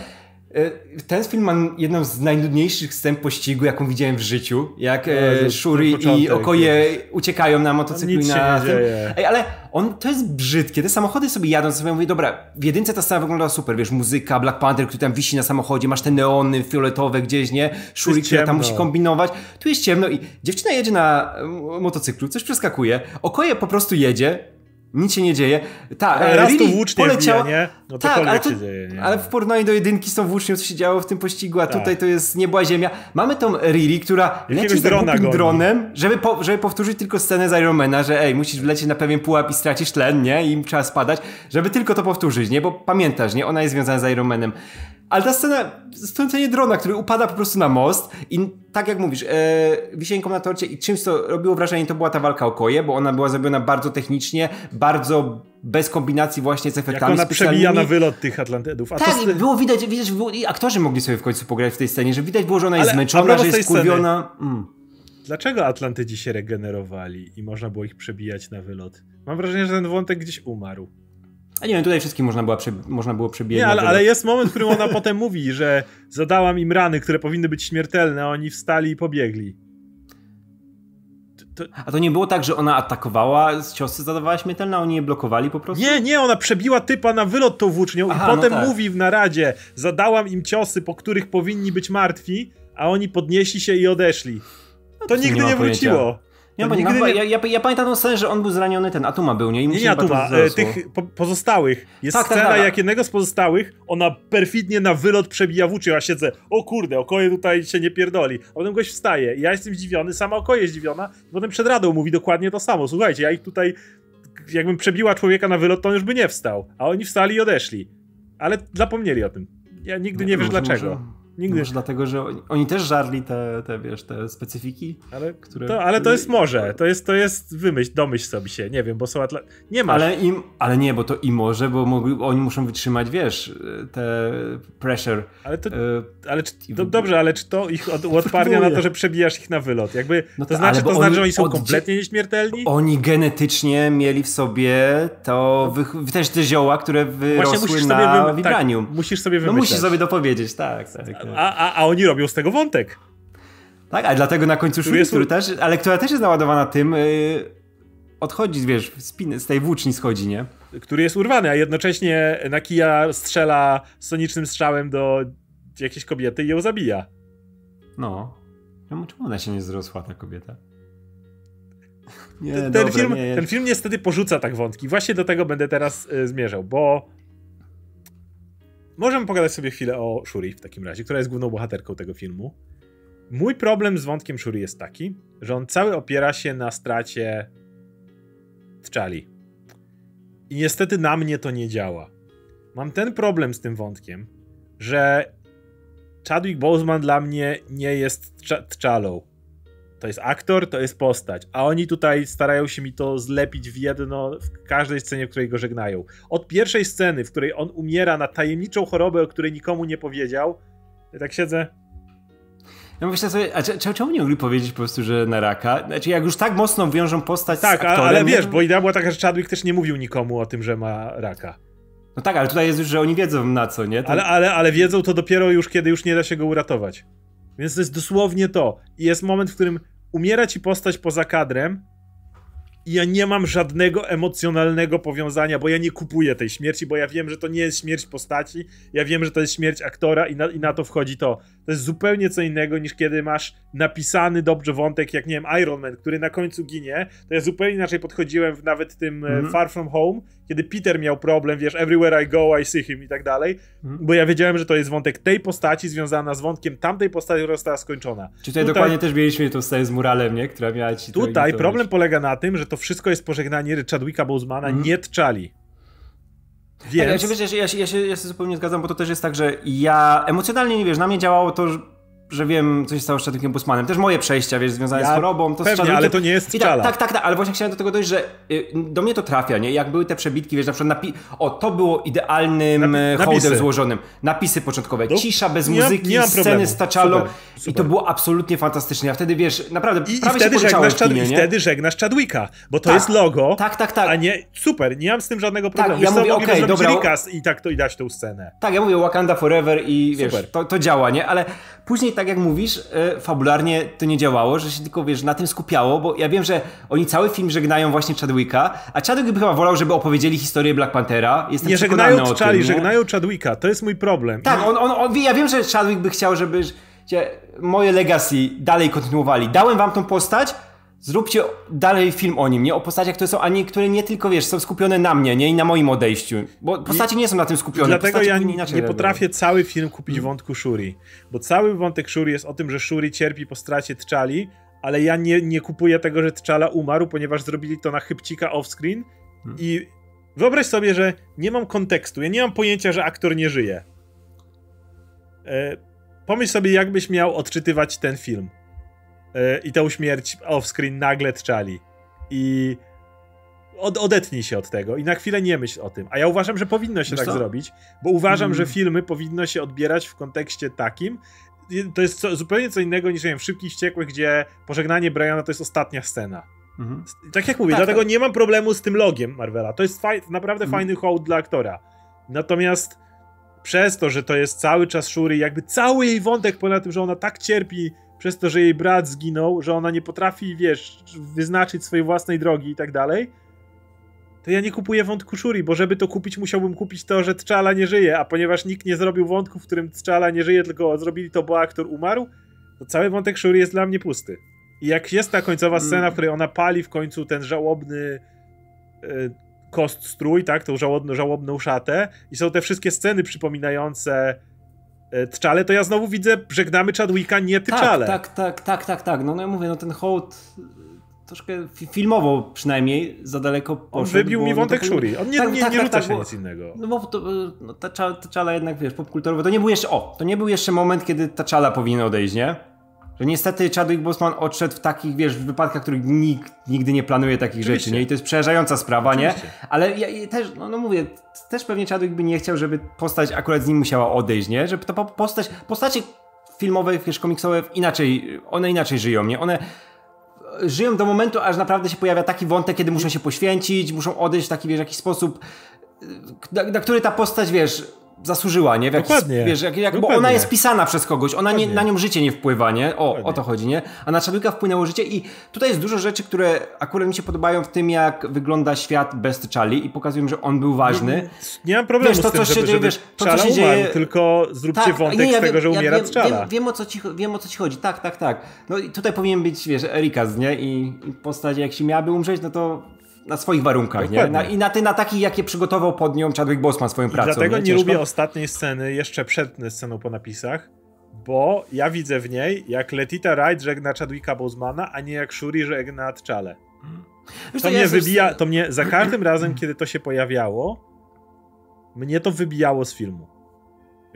ten film ma jedną z najnudniejszych scen pościgu, jaką widziałem w życiu. Jak no, Shuri i Okoje uciekają na motocyklu i na tym. Ej, ale on, to jest brzydkie. Te samochody sobie jadą, sobie mówię, dobra, w jedynce ta scena wygląda super, wiesz, muzyka, Black Panther, który tam wisi na samochodzie, masz te neony fioletowe gdzieś, nie? Shuri, która tam musi kombinować. Tu jest ciemno i dziewczyna jedzie na motocyklu, coś przeskakuje. Okoje po prostu jedzie, nic się nie dzieje. Tak, raz to włócznie poleciała... wbija, nie? No tak, ale, to, się dzieje, nie? ale w porównaniu do jedynki z tą włócznią, co się działo w tym pościgu, a tak. tutaj to jest niebła ziemia. Mamy tą Riri, która Jakiegoś leci drona dronem, żeby, po, żeby powtórzyć tylko scenę z Ironmana, że ej, musisz wlecieć na pewien pułap i stracisz tlen, nie? I trzeba spadać, żeby tylko to powtórzyć, nie? Bo pamiętasz, nie? Ona jest związana z Ironmanem. Ale ta scena, strącenie drona, który upada po prostu na most i tak jak mówisz, e, wisienką na torcie i czymś, co robiło wrażenie, to była ta walka o koje, bo ona była zrobiona bardzo technicznie, bardzo bez kombinacji właśnie z efektami Jak ona przebija na wylot tych Atlantydów. A tak, to... było widać, widać było, i aktorzy mogli sobie w końcu pograć w tej scenie, że widać było, że ona jest Ale, zmęczona, że jest kurwiona. Mm. Dlaczego Atlantydzi się regenerowali i można było ich przebijać na wylot? Mam wrażenie, że ten wątek gdzieś umarł. A nie wiem, tutaj wszystkim można, była, można było przebiegać. Nie, ale, ale, jest moment, w którym ona potem mówi, że zadałam im rany, które powinny być śmiertelne, a oni wstali i pobiegli. To... A to nie było tak, że ona atakowała, ciosy zadawała śmiertelne, a oni je blokowali po prostu? Nie, nie, ona przebiła typa na wylot tą włócznią Aha, i potem no tak. mówi w naradzie, zadałam im ciosy, po których powinni być martwi, a oni podnieśli się i odeszli. No to, to nigdy nie, nie wróciło. Nie, bo nie, nie... Ja, ja, ja, pamiętam tą scenę, że on był zraniony, ten Atuma był, nie? I nie, nie Atuma, e, tych po, pozostałych. Jest tak, tak scena, tak, tak, jak jednego z pozostałych, ona perfidnie na wylot przebija włóczy, ja siedzę, o kurde, okoje tutaj się nie pierdoli. A potem gość wstaje ja jestem zdziwiony, sama okoje jest zdziwiona i potem przed radą mówi dokładnie to samo. Słuchajcie, ja ich tutaj, jakbym przebiła człowieka na wylot, to on już by nie wstał. A oni wstali i odeszli. Ale zapomnieli o tym. Ja nigdy nie, nie wiesz może, dlaczego. Może... Nigdy. Może dlatego, że oni, oni, też żarli te, te, wiesz, te specyfiki. Ale, które, to, ale to jest może, to jest, to jest wymyśl, domyśl sobie się, nie wiem, bo są atla... Nie ma. Ale, im, ale nie, bo to i może, bo mogli, oni muszą wytrzymać, wiesz, te pressure. Ale to, e, ale czy, to, dobrze, ale czy to ich od, <laughs> uodparnia na to, że przebijasz ich na wylot? Jakby, no to, znaczy, to znaczy, że oni są kompletnie nieśmiertelni? Oni genetycznie mieli w sobie to, wy, też te zioła, które wyrosły na wy... wibranium. Tak, musisz sobie wymyśleć. No musisz sobie dopowiedzieć, tak, tak. A, a, a oni robią z tego wątek. Tak, a dlatego na końcu Shuri, który też, ale która też jest naładowana tym, yy, odchodzi, wiesz, spin, z tej włóczni schodzi, nie? Który jest urwany, a jednocześnie Nakia strzela sonicznym strzałem do jakiejś kobiety i ją zabija. No. no czemu ona się nie zrosła, ta kobieta? Nie, ten, dobra, film, nie. ten film niestety porzuca tak wątki. Właśnie do tego będę teraz y, zmierzał, bo Możemy pogadać sobie chwilę o Shuri w takim razie, która jest główną bohaterką tego filmu. Mój problem z wątkiem Shuri jest taki, że on cały opiera się na stracie T'Challi. I niestety na mnie to nie działa. Mam ten problem z tym wątkiem, że Chadwick Boseman dla mnie nie jest T'Challą. To jest aktor, to jest postać. A oni tutaj starają się mi to zlepić w jedno w każdej scenie, w której go żegnają. Od pierwszej sceny, w której on umiera na tajemniczą chorobę, o której nikomu nie powiedział, ja tak siedzę. Ja myślę sobie, a czemu nie mogli powiedzieć po prostu, że na raka? Znaczy, jak już tak mocno wiążą postać tak, z aktorem... ale wiesz, bo idea była taka, że Chadwick też nie mówił nikomu o tym, że ma raka. No tak, ale tutaj jest już, że oni wiedzą na co, nie? To... Ale, ale, ale wiedzą to dopiero już, kiedy już nie da się go uratować. Więc to jest dosłownie to. I jest moment, w którym umiera ci postać poza kadrem i ja nie mam żadnego emocjonalnego powiązania, bo ja nie kupuję tej śmierci, bo ja wiem, że to nie jest śmierć postaci, ja wiem, że to jest śmierć aktora i na, i na to wchodzi to. To jest zupełnie co innego niż kiedy masz napisany dobrze wątek, jak nie wiem, Iron Man, który na końcu ginie. To ja zupełnie inaczej podchodziłem w nawet tym mm -hmm. Far From Home, kiedy Peter miał problem, wiesz, everywhere I go, I see him i tak dalej, -hmm. bo ja wiedziałem, że to jest wątek tej postaci związana z wątkiem tamtej postaci, która została skończona. Czy tutaj, tutaj dokładnie też mieliśmy tą scenę z muralem, nie? Która miała ci Tutaj problem polega na tym, że to wszystko jest pożegnanie Chadwicka Bosemana, mm nie T'Challi. Więc... Tak, ja, się, ja, się, ja, się, ja się zupełnie zgadzam, bo to też jest tak, że ja emocjonalnie, nie wiesz, na mnie działało to, że że wiem, co się stało z Chadwickiem Bosemanem. Też moje przejścia, wiesz, związane ja, z chorobą. To pewnie, z ale to nie jest T'Challa. Tak, tak, tak, ale właśnie chciałem do tego dojść, że y, do mnie to trafia, nie? Jak były te przebitki, wiesz, na przykład napi- o, to było idealnym Napi- hołdem złożonym. Napisy początkowe, no, cisza bez nie muzyki, nie sceny z T'Challą i to było absolutnie fantastyczne. Ja wtedy, wiesz, naprawdę I, prawie i wtedy, żegnasz kinie, I wtedy żegnasz Chadwicka, bo to tak, jest logo, tak, tak, tak. a nie, super, nie mam z tym żadnego tak, problemu. Tak, ja mówię, okej, okay, dobra. i tak to i dać tę scenę. Tak, ja mówię Wakanda Forever i wiesz, to, to działa, nie? Ale później, tak jak mówisz, e, fabularnie to nie działało, że się tylko, wiesz, na tym skupiało, bo ja wiem, że oni cały film żegnają właśnie Chadwicka, a Chadwick by chyba wolał, żeby opowiedzieli historię Black Panthera. Jestem nie żegnają Charlie, żegnają Chadwicka, to jest mój problem. Tak, on, on, on, ja wiem, że Chadwick by chciał, żeby moje legacy dalej kontynuowali. Dałem wam tą postać, zróbcie dalej film o nim, nie? O postaciach, które są, ani które nie tylko, wiesz, są skupione na mnie, nie? I na moim odejściu. Bo postacie nie są na tym skupione. Dlatego ja nie potrafię cały film kupić wątku Shuri. Bo cały wątek Shuri jest o tym, że Shuri cierpi po stracie T'Challi, ale ja nie, nie kupuję tego, że T'Challa umarł, ponieważ zrobili to na chybcika offscreen hmm. i wyobraź sobie, że nie mam kontekstu, ja nie mam pojęcia, że aktor nie żyje. E, pomyśl sobie, jakbyś miał odczytywać ten film i tę śmierć off-screen nagle tczali. I od, odetnij się od tego i na chwilę nie myśl o tym. A ja uważam, że powinno się Wiesz tak co? zrobić, bo uważam, mm. że filmy powinno się odbierać w kontekście takim. To jest co, zupełnie co innego niż nie wiem, w Szybkich Wściekłych, gdzie pożegnanie Briana to jest ostatnia scena. Mhm. Tak jak mówię, tak, dlatego tak. nie mam problemu z tym logiem Marvela. To jest faj, naprawdę mhm. fajny hołd dla aktora. Natomiast przez to, że to jest cały czas Shuri, jakby cały jej wątek polega na tym, że ona tak cierpi przez to, że jej brat zginął, że ona nie potrafi, wiesz, wyznaczyć swojej własnej drogi i tak dalej, to ja nie kupuję wątku Shuri, bo żeby to kupić, musiałbym kupić to, że T'Challa nie żyje, a ponieważ nikt nie zrobił wątku, w którym T'Challa nie żyje, tylko zrobili to, bo aktor umarł, to cały wątek Shuri jest dla mnie pusty. I jak jest ta końcowa scena, w mm. której ona pali w końcu ten żałobny y, kost strój, tak, tą żałobną, żałobną szatę i są te wszystkie sceny przypominające E, Tczale, to ja znowu widzę, żegnamy Chadwicka, nie. Tak, tak, tak, tak, tak, tak. No, no ja mówię, no ten hołd troszkę filmowo przynajmniej za daleko poszedł. On wybił mi no wątek Shuri. On nie, tak, nie, tak, nie tak, tak, się bo, nic innego. No bo to, no, ta, ta czala jednak, wiesz, popkulturowo, to nie był jeszcze, o, to nie był jeszcze moment, kiedy ta czala powinna odejść, nie? Że niestety Chadwick Boseman odszedł w takich, wiesz, w wypadkach, których nikt nigdy nie planuje takich Oczywiście. rzeczy, nie? I to jest przerażająca sprawa, Oczywiście. nie? Ale ja, też, no, no, mówię, też pewnie Chadwick by nie chciał, żeby postać akurat z nim musiała odejść, nie? Żeby to postać, postacie filmowe, wiesz, komiksowe inaczej, one inaczej żyją, nie? One żyją do momentu, aż naprawdę się pojawia taki wątek, kiedy muszą się poświęcić, muszą odejść w taki, wiesz, jakiś sposób, na, na który ta postać, wiesz, zasłużyła, nie? W jakiś, Dokładnie. Wiesz, jak, jak, Dokładnie. bo ona jest pisana przez kogoś, ona nie, na nią życie nie wpływa, nie? O, o to chodzi, nie? A na Chadwicka wpłynęło życie i tutaj jest dużo rzeczy, które akurat mi się podobają w tym, jak wygląda świat bez T'Challi i pokazują, że on był ważny. Nie, nie mam problemu wiesz, to, z tym, co żeby, się, żeby wiesz, to, co się dzieje... Umarł, tylko zróbcie tak, wątek nie, ja z tego, że ja umiera wiem, Wiem, wiem, o co ci, wiem, o co ci chodzi. Tak, tak, tak. No i tutaj powinien być, wiesz, Erika, nie? I, i postać, jak się miałaby umrzeć, no to na swoich warunkach, nie? Na, I na, ty, na takich, jakie przygotował pod nią Chadwick Boseman swoją pracą. I dlatego nie, nie lubię ostatniej sceny, jeszcze przed sceną po napisach, bo ja widzę w niej, jak Letita Wright żegna Chadwicka Bosemana, a nie jak Shuri żegna T'Challę. To, to mnie wybija, to mnie za każdym <clears throat> razem, kiedy to się pojawiało, mnie to wybijało z filmu.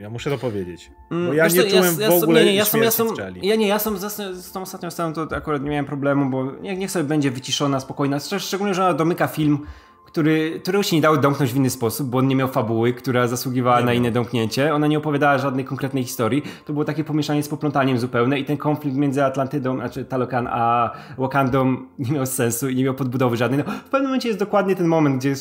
Ja muszę to powiedzieć. Bo mm, ja Wiesz nie czułem ja, w ogóle nie, nie, ja, sam, ja, sam, ja nie, ja sam z, z tą ostatnią sceną to akurat nie miałem problemu, bo niech, niech sobie będzie wyciszona, spokojna. Szczególnie, że ona domyka film, który, którego się nie dało domknąć w inny sposób, bo on nie miał fabuły, która zasługiwała nie na inne domknięcie. Ona nie opowiadała żadnej konkretnej historii. To było takie pomieszanie z poplątaniem zupełne i ten konflikt między Atlantydą, znaczy Talokan, a Wakandą nie miał sensu i nie miał podbudowy żadnej. No, w pewnym momencie jest dokładnie ten moment, gdzie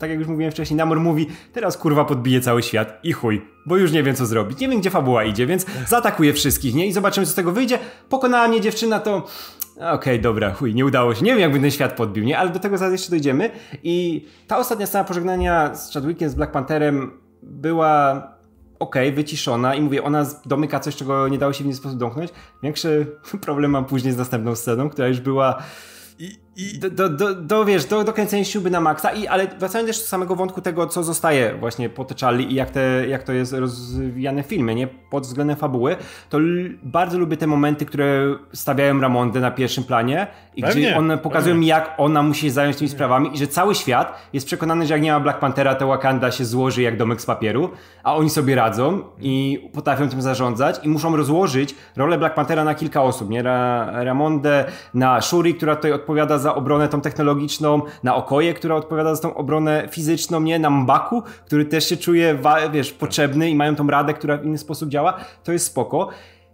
tak jak już mówiłem wcześniej, Namor mówi, teraz kurwa podbije cały świat i chuj, bo już nie wiem co zrobić, nie wiem gdzie fabuła idzie, więc zaatakuje wszystkich, nie? I zobaczymy co z tego wyjdzie. Pokonała mnie dziewczyna, to okej, okay, dobra, chuj, nie udało się. Nie wiem jakby ten świat podbił, nie? Ale do tego zaraz jeszcze dojdziemy. I ta ostatnia scena pożegnania z Chadwickiem, z Black Pantherem była okej, okay, wyciszona i mówię, ona domyka coś, czego nie dało się w inny sposób domknąć. Większy <laughs> problem mam później z następną sceną, która już była... I I... Do, do, do, do, wiesz, do, do kręcenia śruby na maksa, i, ale wracając też do samego wątku tego, co zostaje właśnie po T'Challi i jak, te, jak to jest rozwijane w filmie, nie? Pod względem fabuły, to bardzo lubię te momenty, które stawiają Ramondę na pierwszym planie i pewnie, gdzie one pokazują pewnie. jak ona musi się zająć tymi sprawami i że cały świat jest przekonany, że jak nie ma Black Panthera, to Wakanda się złoży jak domek z papieru, a oni sobie radzą i potrafią tym zarządzać i muszą rozłożyć rolę Black Panthera na kilka osób, nie? Ra Ramondę, na Shuri, która tutaj odpowiada za obronę tą technologiczną, na Okoje, która odpowiada za tą obronę fizyczną, nie? Na Mbaku, który też się czuje, wiesz, potrzebny i mają tą radę, która w inny sposób działa. To jest spoko.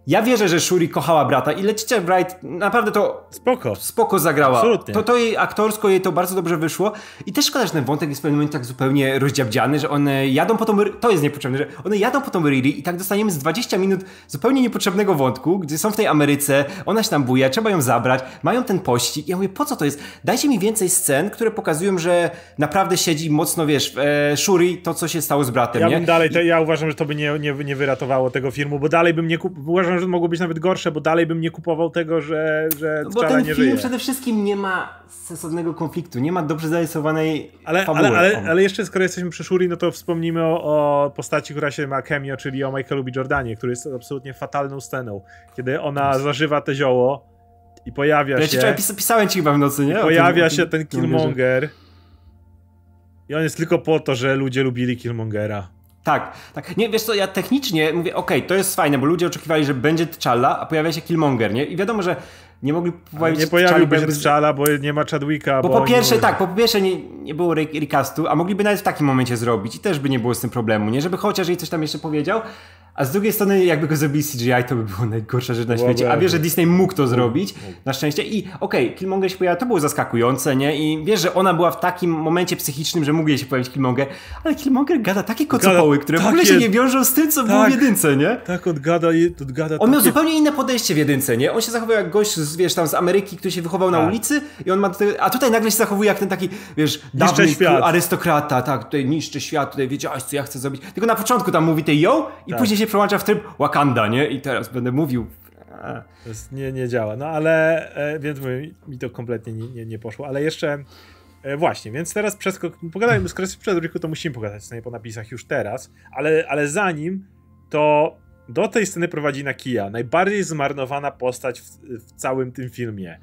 Ja wierzę, że Shuri kochała brata i Leticia Wright naprawdę to spoko, spoko zagrała. Absolutnie. To, to jej aktorsko jej to bardzo dobrze wyszło i też szkoda, że ten wątek jest w pewnym momencie tak zupełnie rozdziabdziany, że one jadą po tą, to jest niepotrzebne, że one jadą po tą Riri i tak dostaniemy z 20 minut zupełnie niepotrzebnego wątku, gdzie są w tej Ameryce, ona się tam buja, trzeba ją zabrać, mają ten pościg. Ja mówię, po co to jest? Dajcie mi więcej scen, które pokazują, że naprawdę siedzi mocno, wiesz, e, Shuri, to co się stało z bratem, ja nie? Bym dalej, to, ja uważam, że to by nie, nie, nie wyratowało tego filmu, bo dalej bym nie kup... uważam, że mogło być nawet gorsze, bo dalej bym nie kupował tego, że, że no Bo ten film żyje. przede wszystkim nie ma sensownego konfliktu, nie ma dobrze zarysowanej ale, fabuły. Ale, ale, ale jeszcze skoro jesteśmy przy Shuri, no to wspomnijmy o, o, postaci, która się ma cameo, czyli o Michaelu B. Jordanie, który jest absolutnie fatalną sceną. Kiedy ona zażywa te zioło i pojawia ja się... Ja pisałem ci chyba w nocy, nie? Pojawia tym, się ten Killmonger i on jest tylko po to, że ludzie lubili Killmongera. Tak, tak. Nie, wiesz co, ja technicznie mówię, okej, okay, to jest fajne, bo ludzie oczekiwali, że będzie T'Challa, a pojawia się Killmonger, nie? I wiadomo, że nie mogli pojawić Nie pojawiłby się T'Challa, bo nie ma Chadwicka. Bo, bo po pierwsze, tak, po pierwsze nie, nie było recastu, a mogliby nawet w takim momencie zrobić i też by nie było z tym problemu, nie? Żeby chociaż jej coś tam jeszcze powiedział, a z drugiej strony, jakby go zrobili CGI, to by było najgorsza rzecz na świecie. A wiesz, że Disney mógł to zrobić, na szczęście. I okej, okay, Killmonger się pojawia, to było zaskakujące, nie? I wiesz, że ona była w takim momencie psychicznym, że mógł jej się pojawić Killmonger, ale Killmonger gada takie kocopoły, które w ogóle się nie wiążą z tym, co tak, było w tak. jedynce, nie? Tak, on gada, on gada On takie... miał zupełnie inne podejście w jedynce, nie? On się zachował jak gość, z, wiesz, tam z Ameryki, który się wychował na tak. ulicy i on ma... A tutaj nagle się zachowuje jak ten taki, wiesz, dawny arystokrata, tak, tutaj niszczy świat, tutaj wiedziałeś, co ja chcę zrobić. Tylko na początku tam mówi tej yo i tak. później się przełącza w tryb Wakanda, nie? I teraz będę mówił. To jest, nie, nie działa. No ale, e, więc mówię, mi to kompletnie nie, nie, nie poszło. Ale jeszcze, e, właśnie, więc teraz przeskok, pogadajmy, skoro jest przed to musimy pogadać scenie po napisach już teraz, ale, ale zanim, to do tej sceny prowadzi Nakia, najbardziej zmarnowana postać w, w całym tym filmie.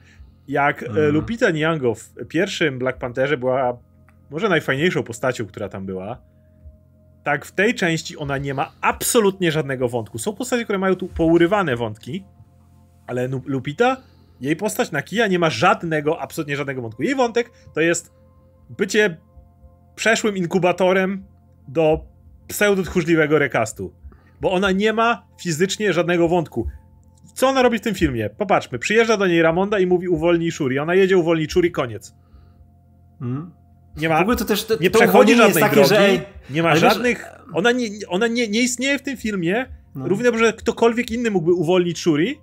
Jak mm. Lupita Nyong'o w pierwszym Black Pantherze była może najfajniejszą postacią, która tam była, tak w tej części ona nie ma absolutnie żadnego wątku. Są postacie, które mają tu pourywane wątki, ale Lupita, jej postać na Kija nie ma żadnego, absolutnie żadnego wątku. Jej wątek to jest bycie przeszłym inkubatorem do pseudo-tchórzliwego rekastu. Bo ona nie ma fizycznie żadnego wątku. Co ona robi w tym filmie? Popatrzmy, przyjeżdża do niej Ramonda i mówi uwolnij Shuri. Ona jedzie uwolnić Shuri, koniec. Mm. Nie ma. W ogóle to też to, nie to przechodzi żadnej takie, drogi, że nie ma żadnych. Wiesz... Ona, nie, ona nie, nie istnieje w tym filmie. No. Równie dobrze ktokolwiek inny mógłby uwolnić Shuri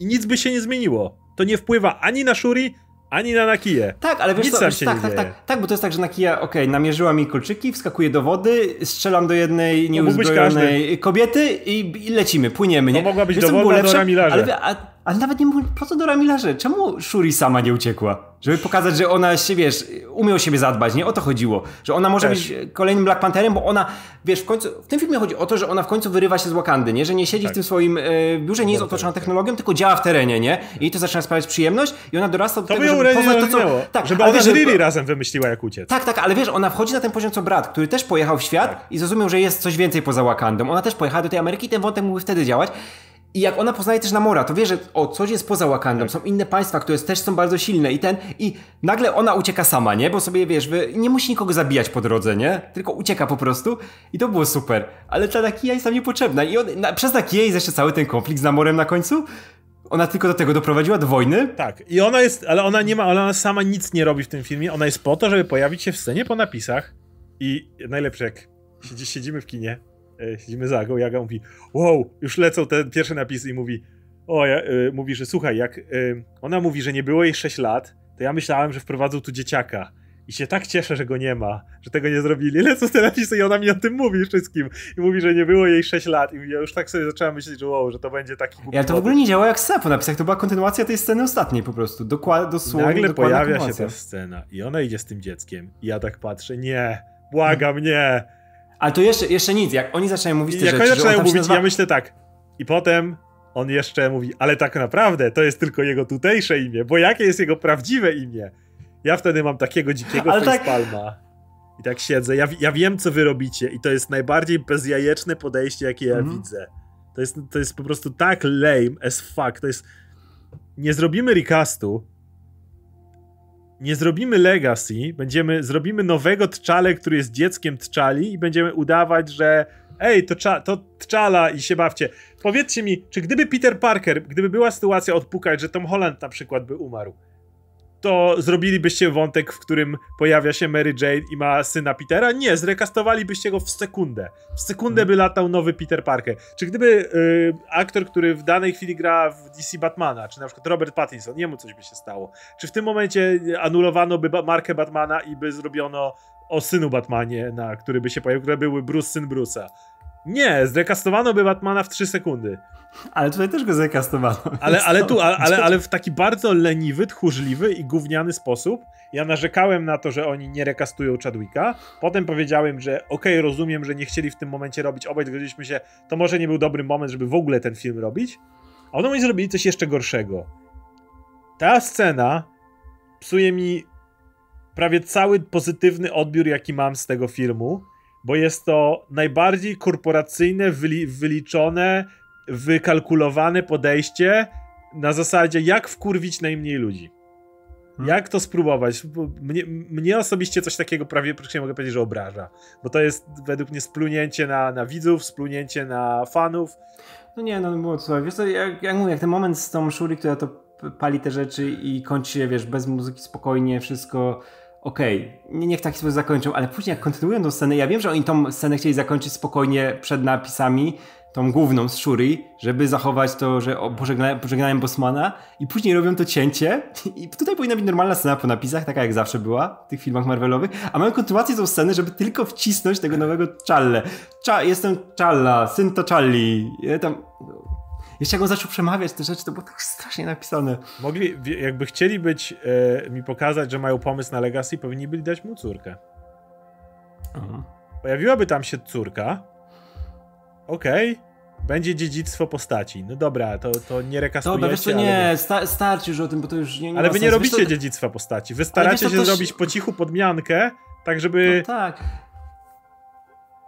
i nic by się nie zmieniło. To nie wpływa ani na Shuri, ani na Nakiję. Tak, ale wiesz Nic co, wiesz, tak, tak, tak, tak, bo to jest tak, że Nakija, okej, namierzyła mi kolczyki, wskakuje do wody, strzelam do jednej nieuzbrojonej kobiety i, lecimy, płyniemy, nie? To mogła być dowolna do Ramilarze. Ale, ale nawet nie mówię, po co do Ramilarze? Czemu Shuri sama nie uciekła? Żeby pokazać, że ona się, wiesz, umie o siebie zadbać, nie? O to chodziło. Że ona może Też. być kolejnym Black Pantherem, bo ona, wiesz, w końcu, w tym filmie chodzi o to, że ona w końcu wyrywa się z Wakandy, nie? Że nie siedzi tak. w tym swoim e, biurze, nie jest otoczona technologią, tylko działa w terenie, nie? I to zaczyna sprawiać przyjemność i ona dorasta do to tego, żeby poznać to, co... Tak, żeby ona z Riri razem wymyśliła, jak uciec. Tak, tak, ale wiesz, ona wchodzi na ten poziom, co brat, który też pojechał w świat tak. i zrozumiał, że jest coś więcej poza Wakandą. Ona też pojechała do tej Ameryki i ten wątek mógł wtedy działać. I jak ona poznaje też Namora, to wie, że o, coś jest poza Wakandą, są inne państwa, które też są bardzo silne. I ten, i nagle ona ucieka sama, nie? Bo sobie, wiesz, nie musi nikogo zabijać po drodze, nie? Tylko ucieka po prostu. I to było super. Ale ta Nakia jest tam niepotrzebna. I on, na, przez Nakiję jest jeszcze cały ten konflikt z Namorem na końcu, ona tylko do tego doprowadziła, do wojny. Tak, i ona jest, ale ona nie ma, ale ona sama nic nie robi w tym filmie, ona jest po to, żeby pojawić się w scenie po napisach. I najlepsze jak siedzimy w kinie, siedzimy za Agą, Jaga mówi, wow, już lecą te pierwsze napisy i mówi, o, ja, y, mówi, że słuchaj, jak y, ona mówi, że nie było jej 6 lat, to ja myślałem, że wprowadzą tu dzieciaka. I się tak cieszę, że go nie ma, że tego nie zrobili. Lecą te napisy i ona mi o tym mówi wszystkim. I mówi, że nie było jej 6 lat. I ja już tak sobie zaczęłam myśleć, że wow, że to będzie taki... Ja to w ogóle nie działa jak scena po napisach. To była kontynuacja tej sceny ostatniej po prostu. Dokładnie, dosłownie. Nagle pojawia się ta scena i ona idzie z tym dzieckiem. I ja tak patrzę, nie, błagam, nie. Ale to jeszcze, jeszcze nic. Jak oni zaczynają mówić te I rzeczy... Jak oni zaczynają mówić, nazywa... ja myślę tak. I potem on jeszcze mówi, ale tak naprawdę to jest tylko jego tutejsze imię, bo jakie jest jego prawdziwe imię? Ja wtedy mam takiego dzikiego ale. Tak... I tak siedzę. Ja, ja wiem, co wy robicie i to jest najbardziej bezjajeczne podejście, jakie ja mm. widzę. To jest, to jest po prostu tak lame as fuck. To jest... Nie zrobimy recastu, nie zrobimy Legacy, będziemy, zrobimy nowego Tczale, który jest dzieckiem Tczali i będziemy udawać, że ej, to, cza, to Tczala i się bawcie. Powiedzcie mi, czy gdyby Peter Parker, gdyby była sytuacja odpukać, że Tom Holland na przykład by umarł, to zrobilibyście wątek, w którym pojawia się Mary Jane i ma syna Petera? Nie, zrekastowalibyście go w sekundę. W sekundę by latał nowy Peter Parker. Czy gdyby y, aktor, który w danej chwili gra w DC Batmana, czy na przykład Robert Pattinson, jemu coś by się stało? Czy w tym momencie anulowano by markę Batmana i by zrobiono o synu Batmanie, na który by się pojawił, które były Bruce, syn Bruce'a? Nie, zrekastowano by Batmana w 3 sekundy. Ale tutaj też go zrekastowano. <laughs> Ale, ale tu, ale, ale, w taki bardzo leniwy, tchórzliwy i gówniany sposób. Ja narzekałem na to, że oni nie rekastują Chadwicka. Potem powiedziałem, że okej, okay, rozumiem, że nie chcieli w tym momencie robić. Obaj zgodziliśmy się, to może nie był dobry moment, żeby w ogóle ten film robić. A oni zrobili coś jeszcze gorszego. Ta scena psuje mi prawie cały pozytywny odbiór, jaki mam z tego filmu bo jest to najbardziej korporacyjne, wyli wyliczone, wykalkulowane podejście na zasadzie jak wkurwić najmniej ludzi. Hmm. Jak to spróbować? Mnie, mnie, osobiście coś takiego prawie praktycznie mogę powiedzieć, że obraża. Bo to jest według mnie splunięcie na, na widzów, splunięcie na fanów. No nie, no było co. Wiesz co, jak, jak mówię, jak ten moment z tą Shuri, która to pali te rzeczy i kończy się, wiesz, bez muzyki, spokojnie, wszystko okej, okay, niech taki sposób zakończą, ale później jak kontynuują tą scenę, ja wiem, że oni tą scenę chcieli zakończyć spokojnie przed napisami, tą główną z Shuri, żeby zachować to, że pożegna, pożegnałem Bosmana i później robią to cięcie i tutaj powinna być normalna scena po napisach, taka jak zawsze była w tych filmach Marvelowych, a mają kontynuację tą scenę, żeby tylko wcisnąć tego nowego Challe. Cza, jestem Challa, syn to Challi. Tam jeszcze jak on zaczął przemawiać te rzeczy, to było tak strasznie napisane. Mogli, jakby chcieli być, e, mi pokazać, że mają pomysł na Legacy, powinni byli dać mu córkę. Aha. Pojawiłaby tam się córka. Okej. Okay. Będzie dziedzictwo postaci. No dobra, to, to nie rekastujecie. Dobra, wiesz co, nie, sta starczy już o tym, bo to już nie, nie Ale wy nie robicie dziedzictwa postaci. Wy staracie wiesz, się zrobić po cichu podmiankę, tak żeby... No tak.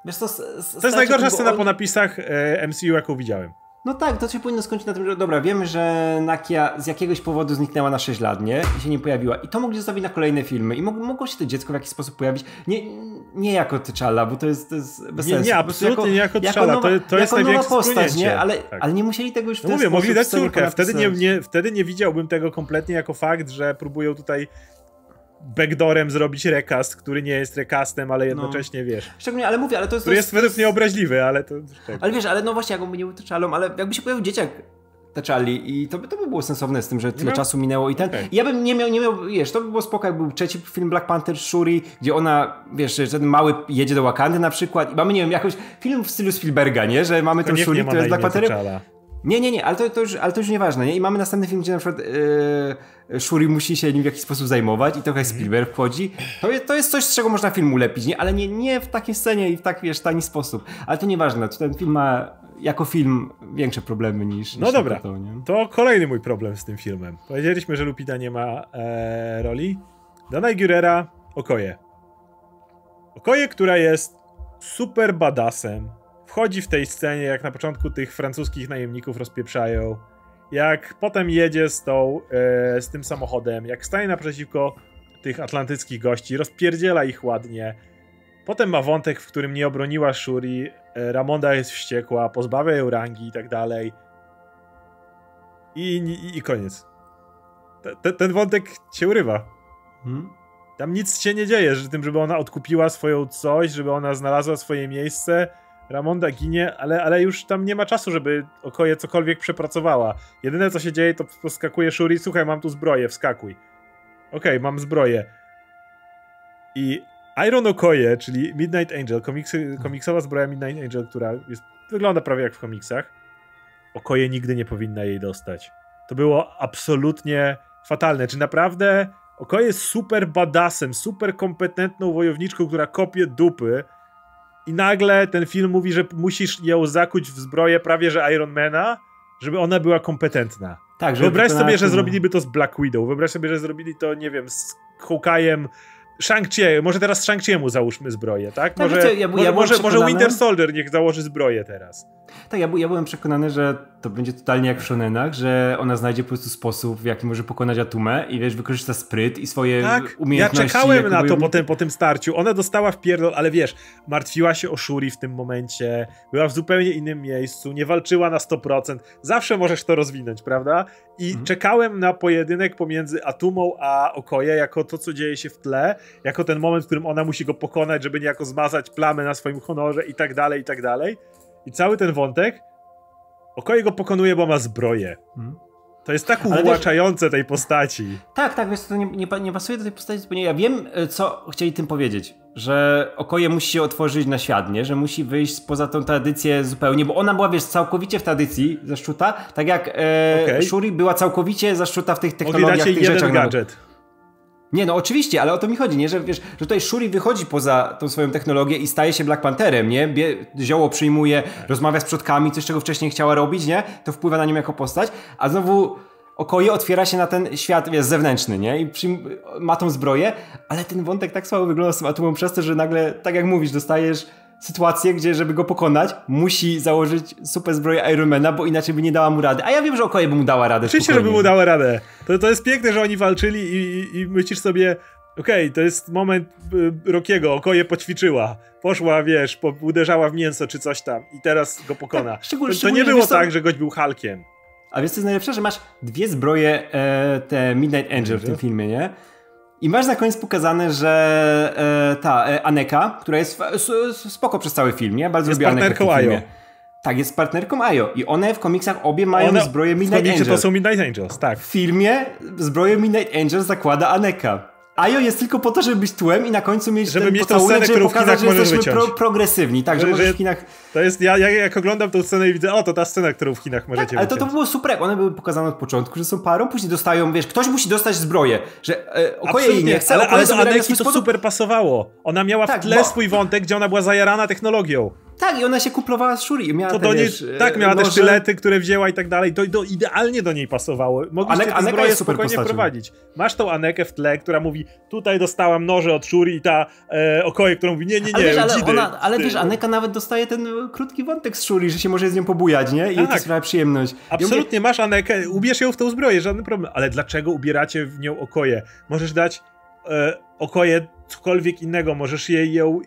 Wiesz co, to jest najgorsza scena po napisach e, MCU, jaką widziałem. No tak, to się powinno skończyć na tym, że dobra, wiemy, że Nakia z jakiegoś powodu zniknęła na 6 lat, nie? I się nie pojawiła. I to mogli zostawić na kolejne filmy. I mogło, mogło się to dziecko w jakiś sposób pojawić. Nie, nie jako T'Challa, bo to jest, to jest bez nie, sensu. Nie, absolutnie jako, nie jako T'Challa. To, to jest największe postać, nie? Ale, tak. ale nie musieli tego już w no Mówię, mogli dać córkę. Wtedy nie, nie, wtedy nie widziałbym tego kompletnie jako fakt, że próbują tutaj backdoorem zrobić recast, który nie jest recastem, ale no. jednocześnie no. wiesz. Szczególnie, ale mówię, ale to jest. To jest, jest według mnie obraźliwy, ale to. Ale wiesz, ale no właśnie, jakby nie był T'Challą, ale jakby się pojawił dzieciak T'Challi i to by, to by było sensowne z tym, że tyle no. czasu minęło i ten. Okay. I ja bym nie miał, nie miał, wiesz, to by było spoko, jak był trzeci film Black Panther Shuri, gdzie ona, wiesz, że ten mały jedzie do Wakandy na przykład i mamy, nie wiem, jakoś film w stylu Spielberga, nie? Że mamy ten Shuri, który jest Black Pantherem. Nie, nie, nie, ale to, to, już, ale to już nieważne, nie? I mamy następny film, gdzie na przykład yy, Shuri musi się nim w jakiś sposób zajmować i trochę mhm. Spielberg wchodzi. To jest, to jest coś, z czego można film ulepić, nie? Ale nie, nie w takiej scenie i w tak, wiesz, tani sposób. Ale to nieważne, to ten film ma jako film większe problemy niż. No niż dobra, to, to, kolejny mój problem z tym filmem. Powiedzieliśmy, że Lupita nie ma e, roli. Dana Gurera Okoje. Okoje, która jest super badassem, wchodzi w tej scenie, jak na początku tych francuskich najemników rozpieprzają, jak potem jedzie z, tą, e, z tym samochodem, jak staje naprzeciwko tych atlantyckich gości, rozpierdziela ich ładnie. Potem ma wątek, w którym nie obroniła Shuri, e, Ramonda jest wściekła, pozbawia ją rangi i tak dalej. I, i, i koniec. Te, ten wątek się urywa. Hmm? Tam nic się nie dzieje, że tym, żeby ona odkupiła swoją coś, żeby ona znalazła swoje miejsce Ramonda ginie, ale, ale już tam nie ma czasu, żeby Okoje cokolwiek przepracowała. Jedyne co się dzieje, to poskakuje Shuri, słuchaj, mam tu zbroję, wskakuj. Okej, okay, mam zbroję. I Iron Okoye, czyli Midnight Angel, komiksy, komiksowa zbroja Midnight Angel, która jest, wygląda prawie jak w komiksach, Okoye nigdy nie powinna jej dostać. To było absolutnie fatalne. Czy naprawdę Okoye jest super badassem, super kompetentną wojowniczką, która kopie dupy i nagle ten film mówi, że musisz ją zakuć w zbroję prawie że Ironmana, żeby ona była kompetentna. Tak, Wyobraź sobie, że zrobiliby to z Black Widow. Wyobraź sobie, że zrobili to, nie wiem, z Hawkeye'em Shang-Chi, może teraz Shang-Chi'emu załóżmy zbroję, tak? tak może, ja, ja może, może Winter Soldier niech założy zbroję teraz. Tak, ja, ja byłem przekonany, że to będzie totalnie jak w Shonenach, że ona znajdzie po prostu sposób, w jaki może pokonać Atumę i wiesz, wykorzysta spryt i swoje tak, umiejętności. Ja czekałem na to po tym, po tym starciu. Ona dostała w pierdol, ale wiesz, martwiła się o Shuri w tym momencie, była w zupełnie innym miejscu, nie walczyła na 100%. Zawsze możesz to rozwinąć, prawda? I mhm. czekałem na pojedynek pomiędzy Atumą a Okoje jako to, co dzieje się w tle, jako ten moment, w którym ona musi go pokonać, żeby niejako zmazać plamę na swoim honorze i tak dalej, i tak dalej. I cały ten wątek Okoje go pokonuje, bo ma zbroję. Hmm. To jest tak uwłaczające tej postaci. Tak, tak, wiesz, to nie, nie, nie, pasuje do tej postaci, bo nie, ja wiem, e, co chcieli tym powiedzieć. Że Okoje musi się otworzyć na świat, nie? Że musi wyjść poza tą tradycję zupełnie, bo ona była, wiesz, całkowicie w tradycji zaszczuta, tak jak e, okay. Shuri była całkowicie zaszczuta w tych technologiach, w tych jeden rzeczach. No gadżet. No, nie, no oczywiście, ale o to mi chodzi, nie? Że wiesz, że tutaj Shuri wychodzi poza tą swoją technologię i staje się Black Pantherem, nie? Bie zioło przyjmuje, rozmawia z przodkami, coś czego wcześniej chciała robić, nie? To wpływa na nią jako postać, a znowu Okoje otwiera się na ten świat wiesz, zewnętrzny, nie? I ma tą zbroję, ale ten wątek tak słabo wygląda z tym atomem przez to, że nagle, tak jak mówisz, dostajesz sytuację, gdzie żeby go pokonać, musi założyć super zbroję Ironmana, bo inaczej by nie dała mu rady. A ja wiem, że Okoje by mu dała radę. Oczywiście, żeby mu dała radę. To, to jest piękne, że oni walczyli i, i, i myślisz sobie, okej, okay, to jest moment y, Rokiego, Okoje poćwiczyła. Poszła, wiesz, po, uderzała w mięso czy coś tam i teraz go pokona. Tak, to, to nie było tak, że gość był Hulkiem. A więc to jest najlepsze, że masz dwie zbroje, e, te Midnight Angel w tym filmie, nie? I masz na koniec pokazane, że e, ta e, Aneka, która jest spoko przez cały film, nie? Bardzo jest lubię partnerką Ayo. Tak, jest partnerką Ayo. I one w komiksach obie mają one, zbroję Midnight Angels. to są Midnight Angels, tak. W filmie zbroję Midnight Angels zakłada Aneka. Ajo jest tylko po to, żeby być tłem i na końcu mieć żeby ten mieć tą scenę, w Chinach że jesteśmy pro, progresywni, tak, że, że w Chinach... To jest, ja, ja jak oglądam tę scenę i widzę, o, to ta scena, którą w Chinach możecie tak, ale to, to było super, one były pokazane od początku, że są parą, później dostają, wiesz, ktoś musi dostać zbroję, że e, okoje jej nie chce, ale, ale do Aneki to super pasowało. Ona miała tak, w tle bo... swój wątek, gdzie ona była zajarana technologią. Tak, i ona się kuplowała z Shuri. Miała to te, do niej, wiesz, tak, miała noże... te sztylety, które wzięła i tak dalej. To, idealnie do niej pasowało. Mogliście Anek, tę zbroję spokojnie postacią. wprowadzić. Masz tą Anekę w tle, która mówi, tutaj dostałam noże od Shuri i ta e, Okoje, która mówi, nie, nie, nie, ale, wiesz, ale, ona, ale wiesz, Aneka nawet dostaje ten krótki wątek z Shuri, że się może z nią pobujać, nie? I tak. to sprawia przyjemność. Absolutnie, masz Anekę, ubierz ją w tą zbroję, żaden problem. Ale dlaczego ubieracie w nią Okoje? Możesz dać e, Okoje cokolwiek innego, możesz jej ją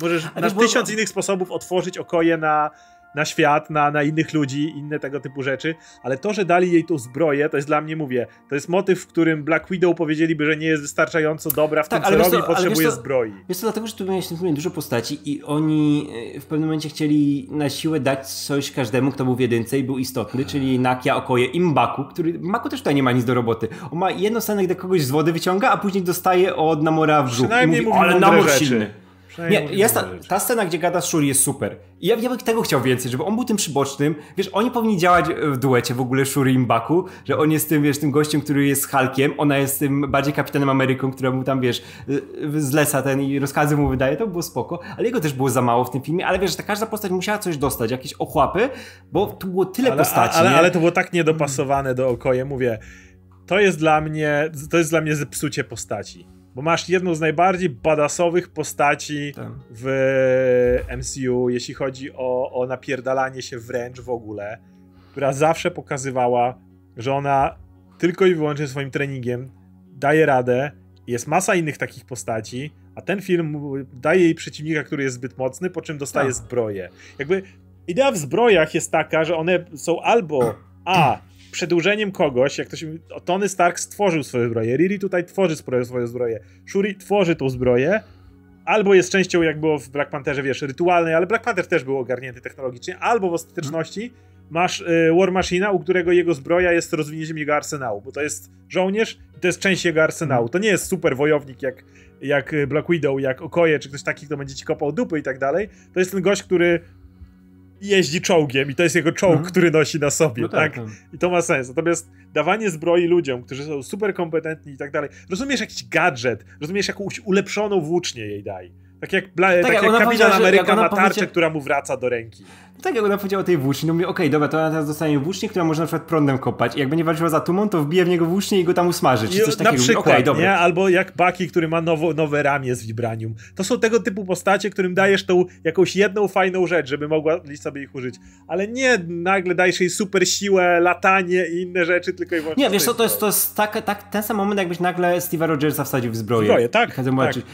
Możesz na tysiąc innych sposobów otworzyć okoje na, na świat, na, na innych ludzi, inne tego typu rzeczy, ale to, że dali jej tą zbroję, to jest dla mnie, mówię, to jest motyw, w którym Black Widow powiedzieliby, że nie jest wystarczająco dobra w tak, tym, co robi i potrzebuje to, zbroi. Jest to dlatego, że tu miałeś w dużo postaci i oni e, w pewnym momencie chcieli na siłę dać coś każdemu, kto był w jedynce i był istotny, czyli Nakia, Okoje i Mbaku, który, Mbaku też tutaj nie ma nic do roboty. On ma jedno scenę, gdy kogoś z wody wyciąga, a później dostaje od Namora w brzuch. Przynajmniej mówi, ale Namor silny. Nie, jest ta, ta, scena, gdzie gada z Shuri jest super. I ja, ja bym tego chciał więcej, żeby on był tym przybocznym. Wiesz, oni powinni działać w duecie w ogóle Shuri i Mbaku, że on jest tym, wiesz, tym gościem, który jest Hulkiem, ona jest tym bardziej kapitanem Ameryką, któremu tam, wiesz, zleca ten i rozkazy mu wydaje, to było spoko, ale jego też było za mało w tym filmie, ale wiesz, że ta każda postać musiała coś dostać, jakieś ochłapy, bo tu było tyle ale, postaci. Ale, ale to było tak niedopasowane do Okoje, mówię, to jest dla mnie, to jest dla mnie zepsucie postaci bo masz jedną z najbardziej badasowych postaci tak. w MCU, jeśli chodzi o, o napierdalanie się wręcz w ogóle, która zawsze pokazywała, że ona tylko i wyłącznie swoim treningiem daje radę. Jest masa innych takich postaci, a ten film daje jej przeciwnika, który jest zbyt mocny, po czym dostaje tak. zbroję. Jakby idea w zbrojach jest taka, że one są albo A przedłużeniem kogoś, jak to się Tony Stark stworzył swoją zbroję, Riri tutaj tworzy swoją zbroję, Shuri tworzy tą zbroję, albo jest częścią, jak było w Black Pantherze, wiesz, rytualnej, ale Black Panther też był ogarnięty technologicznie, albo w ostateczności masz y, War Machina, u którego jego zbroja jest rozwinięciem jego arsenału, bo to jest żołnierz to jest część jego arsenału. To nie jest super wojownik jak, jak Black Widow, jak Okoje, czy ktoś taki, kto będzie ci kopał dupy i tak dalej. To jest ten gość, który jeździ czołgiem i to jest jego czołg, mhm. który nosi na sobie, no tak, tak? I to ma sens. Natomiast dawanie zbroi ludziom, którzy są super kompetentni i tak dalej, rozumiesz jakiś gadżet, rozumiesz jakąś ulepszoną włócznię jej daj. Tak jak, bla, tak, tak jak, jak kapitan Ameryka ma tarczę, która mu wraca do ręki. Tak jak ona powiedziała o tej włóczni, no mówię, okej, okay, dobra, to ona teraz dostanie włócznię, która może na przykład prądem kopać i jak będzie walczyła za tumą, to wbije w niego włócznię i go tam usmaży, czy coś takiego. Na przykład, okay, dobra. nie? Albo jak Baki, który ma nowo, nowe ramię z vibranium. To są tego typu postacie, którym dajesz tą jakąś jedną fajną rzecz, żeby mogła sobie ich użyć. Ale nie nagle dajesz jej super siłę, latanie i inne rzeczy, tylko i wyłącznie. Nie, wiesz co, to jest, to jest tak, tak, ten sam moment, jakbyś nagle Steve'a Rogersa wsadził w zbroję. Zbroję, tak. tak.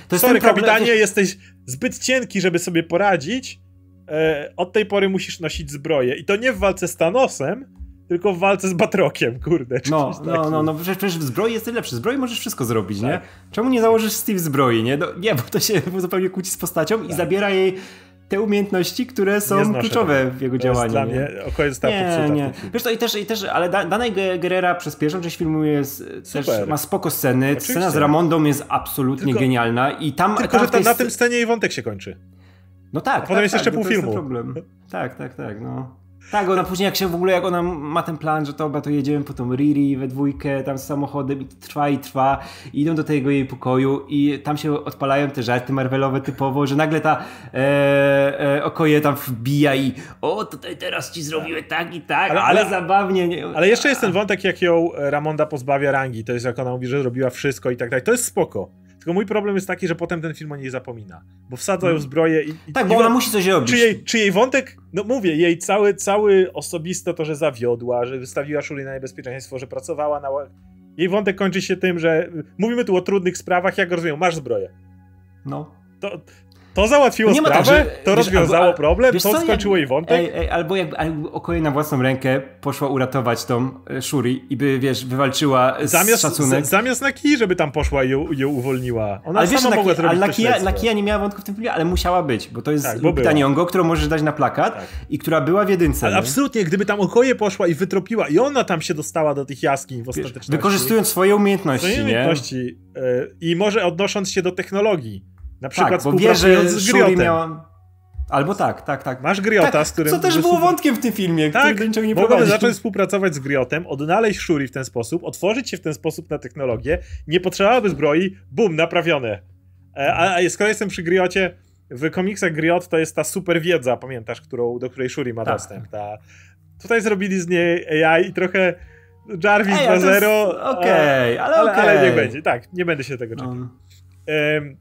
To jest Sorry, kapitanie, jesteś zbyt cienki, żeby sobie poradzić, e, od tej pory musisz nosić zbroję. I to nie w walce z Thanosem, tylko w walce z Batrokiem, kurde. <laughs> No, no, no, no, przecież w zbroi jest lepszy. W zbroi możesz wszystko zrobić, tak. nie? Czemu nie założysz Steve zbroi, nie? No, nie, bo to się <laughs> zupełnie kłóci z postacią tak. i zabiera jej te umiejętności, które są kluczowe tego. w jego to działaniu. Dla mnie została nie, nie. Wiesz to i też, i też ale Danej Guerrera przez pierwszą część filmu jest też ma spoko sceny. Oczywiście. Scena z Ramondą jest absolutnie tylko, genialna i tam Tylko, tam że ta, na tym scenie jej wątek się kończy. No tak. A potem tak, jest tak, jeszcze pół filmu. problem. Tak, tak, tak, no. Tak, ona później jak się w ogóle, jak ona ma ten plan, że to, to jedziemy po tą Riri we dwójkę tam z samochodem i trwa i trwa i idą do tego jej pokoju i tam się odpalają te żarty Marvelowe typowo, że nagle ta e, e, okoje tam wbija i o, tutaj teraz ci zrobiły tak i tak, ale, ale, ale zabawnie. Nie... Ale jeszcze jest ten wątek, jak ją Ramonda pozbawia rangi, to jest jak ona mówi, że zrobiła wszystko i tak dalej, to jest spoko. Tylko mój problem jest taki, że potem ten film o niej zapomina. Bo wsadzają hmm. zbroję i. i tak, bo ona musi coś robić. Czy jej, czy jej wątek, no mówię, jej cały, cały osobiste to, że zawiodła, że wystawiła Shuri na niebezpieczeństwo, że pracowała na. Jej wątek kończy się tym, że mówimy tu o trudnych sprawach, jak rozumiem, masz zbroję. No. To, to załatwiło nie sprawę, tak, że, to wiesz, rozwiązało albo, problem, to co, skończyło jak, jej wątek. Ej, ej, albo jakby Okoje na własną rękę poszła uratować tą e, Shuri i by, wiesz, wywalczyła zamiast, szacunek. Z, zamiast na kij, żeby tam poszła i ją, ją uwolniła. Ona ale sama wiesz, mogła zrobić ale Nakia, Nakia nie miała wątku w tym filmie, ale musiała być, bo to jest tak, Lupita Nyong'o, którą możesz dać na plakat tak. i która była w jedynce. Ale absolutnie, gdyby tam Okoje poszła i wytropiła i ona tam się dostała do tych jaskiń w ostateczności. Wykorzystując swoje umiejętności, swoje umiejętności nie? i może odnosząc się do technologii. Na przykład tak, bo wie, że z. Miała... Albo tak, tak, tak. Masz Griota, tak, z którym... Co też było wątkiem w tym filmie, tak, który do nie prowadzi. zacząć współpracować z Griotem, odnaleźć Shuri w ten sposób, otworzyć się w ten sposób na technologię, nie potrzebowałaby zbroi, bum, naprawione. E, a, a skoro jestem przy Griocie, w komiksach Griot to jest ta super wiedza, pamiętasz, którą, do której Shuri ma tak. dostęp. Ta... Tutaj zrobili z niej AI i trochę Jarvis 2.0. Okej, okay, ale okej. Okay. Ale, ale niech będzie, tak, nie będę się tego czepiał. Um.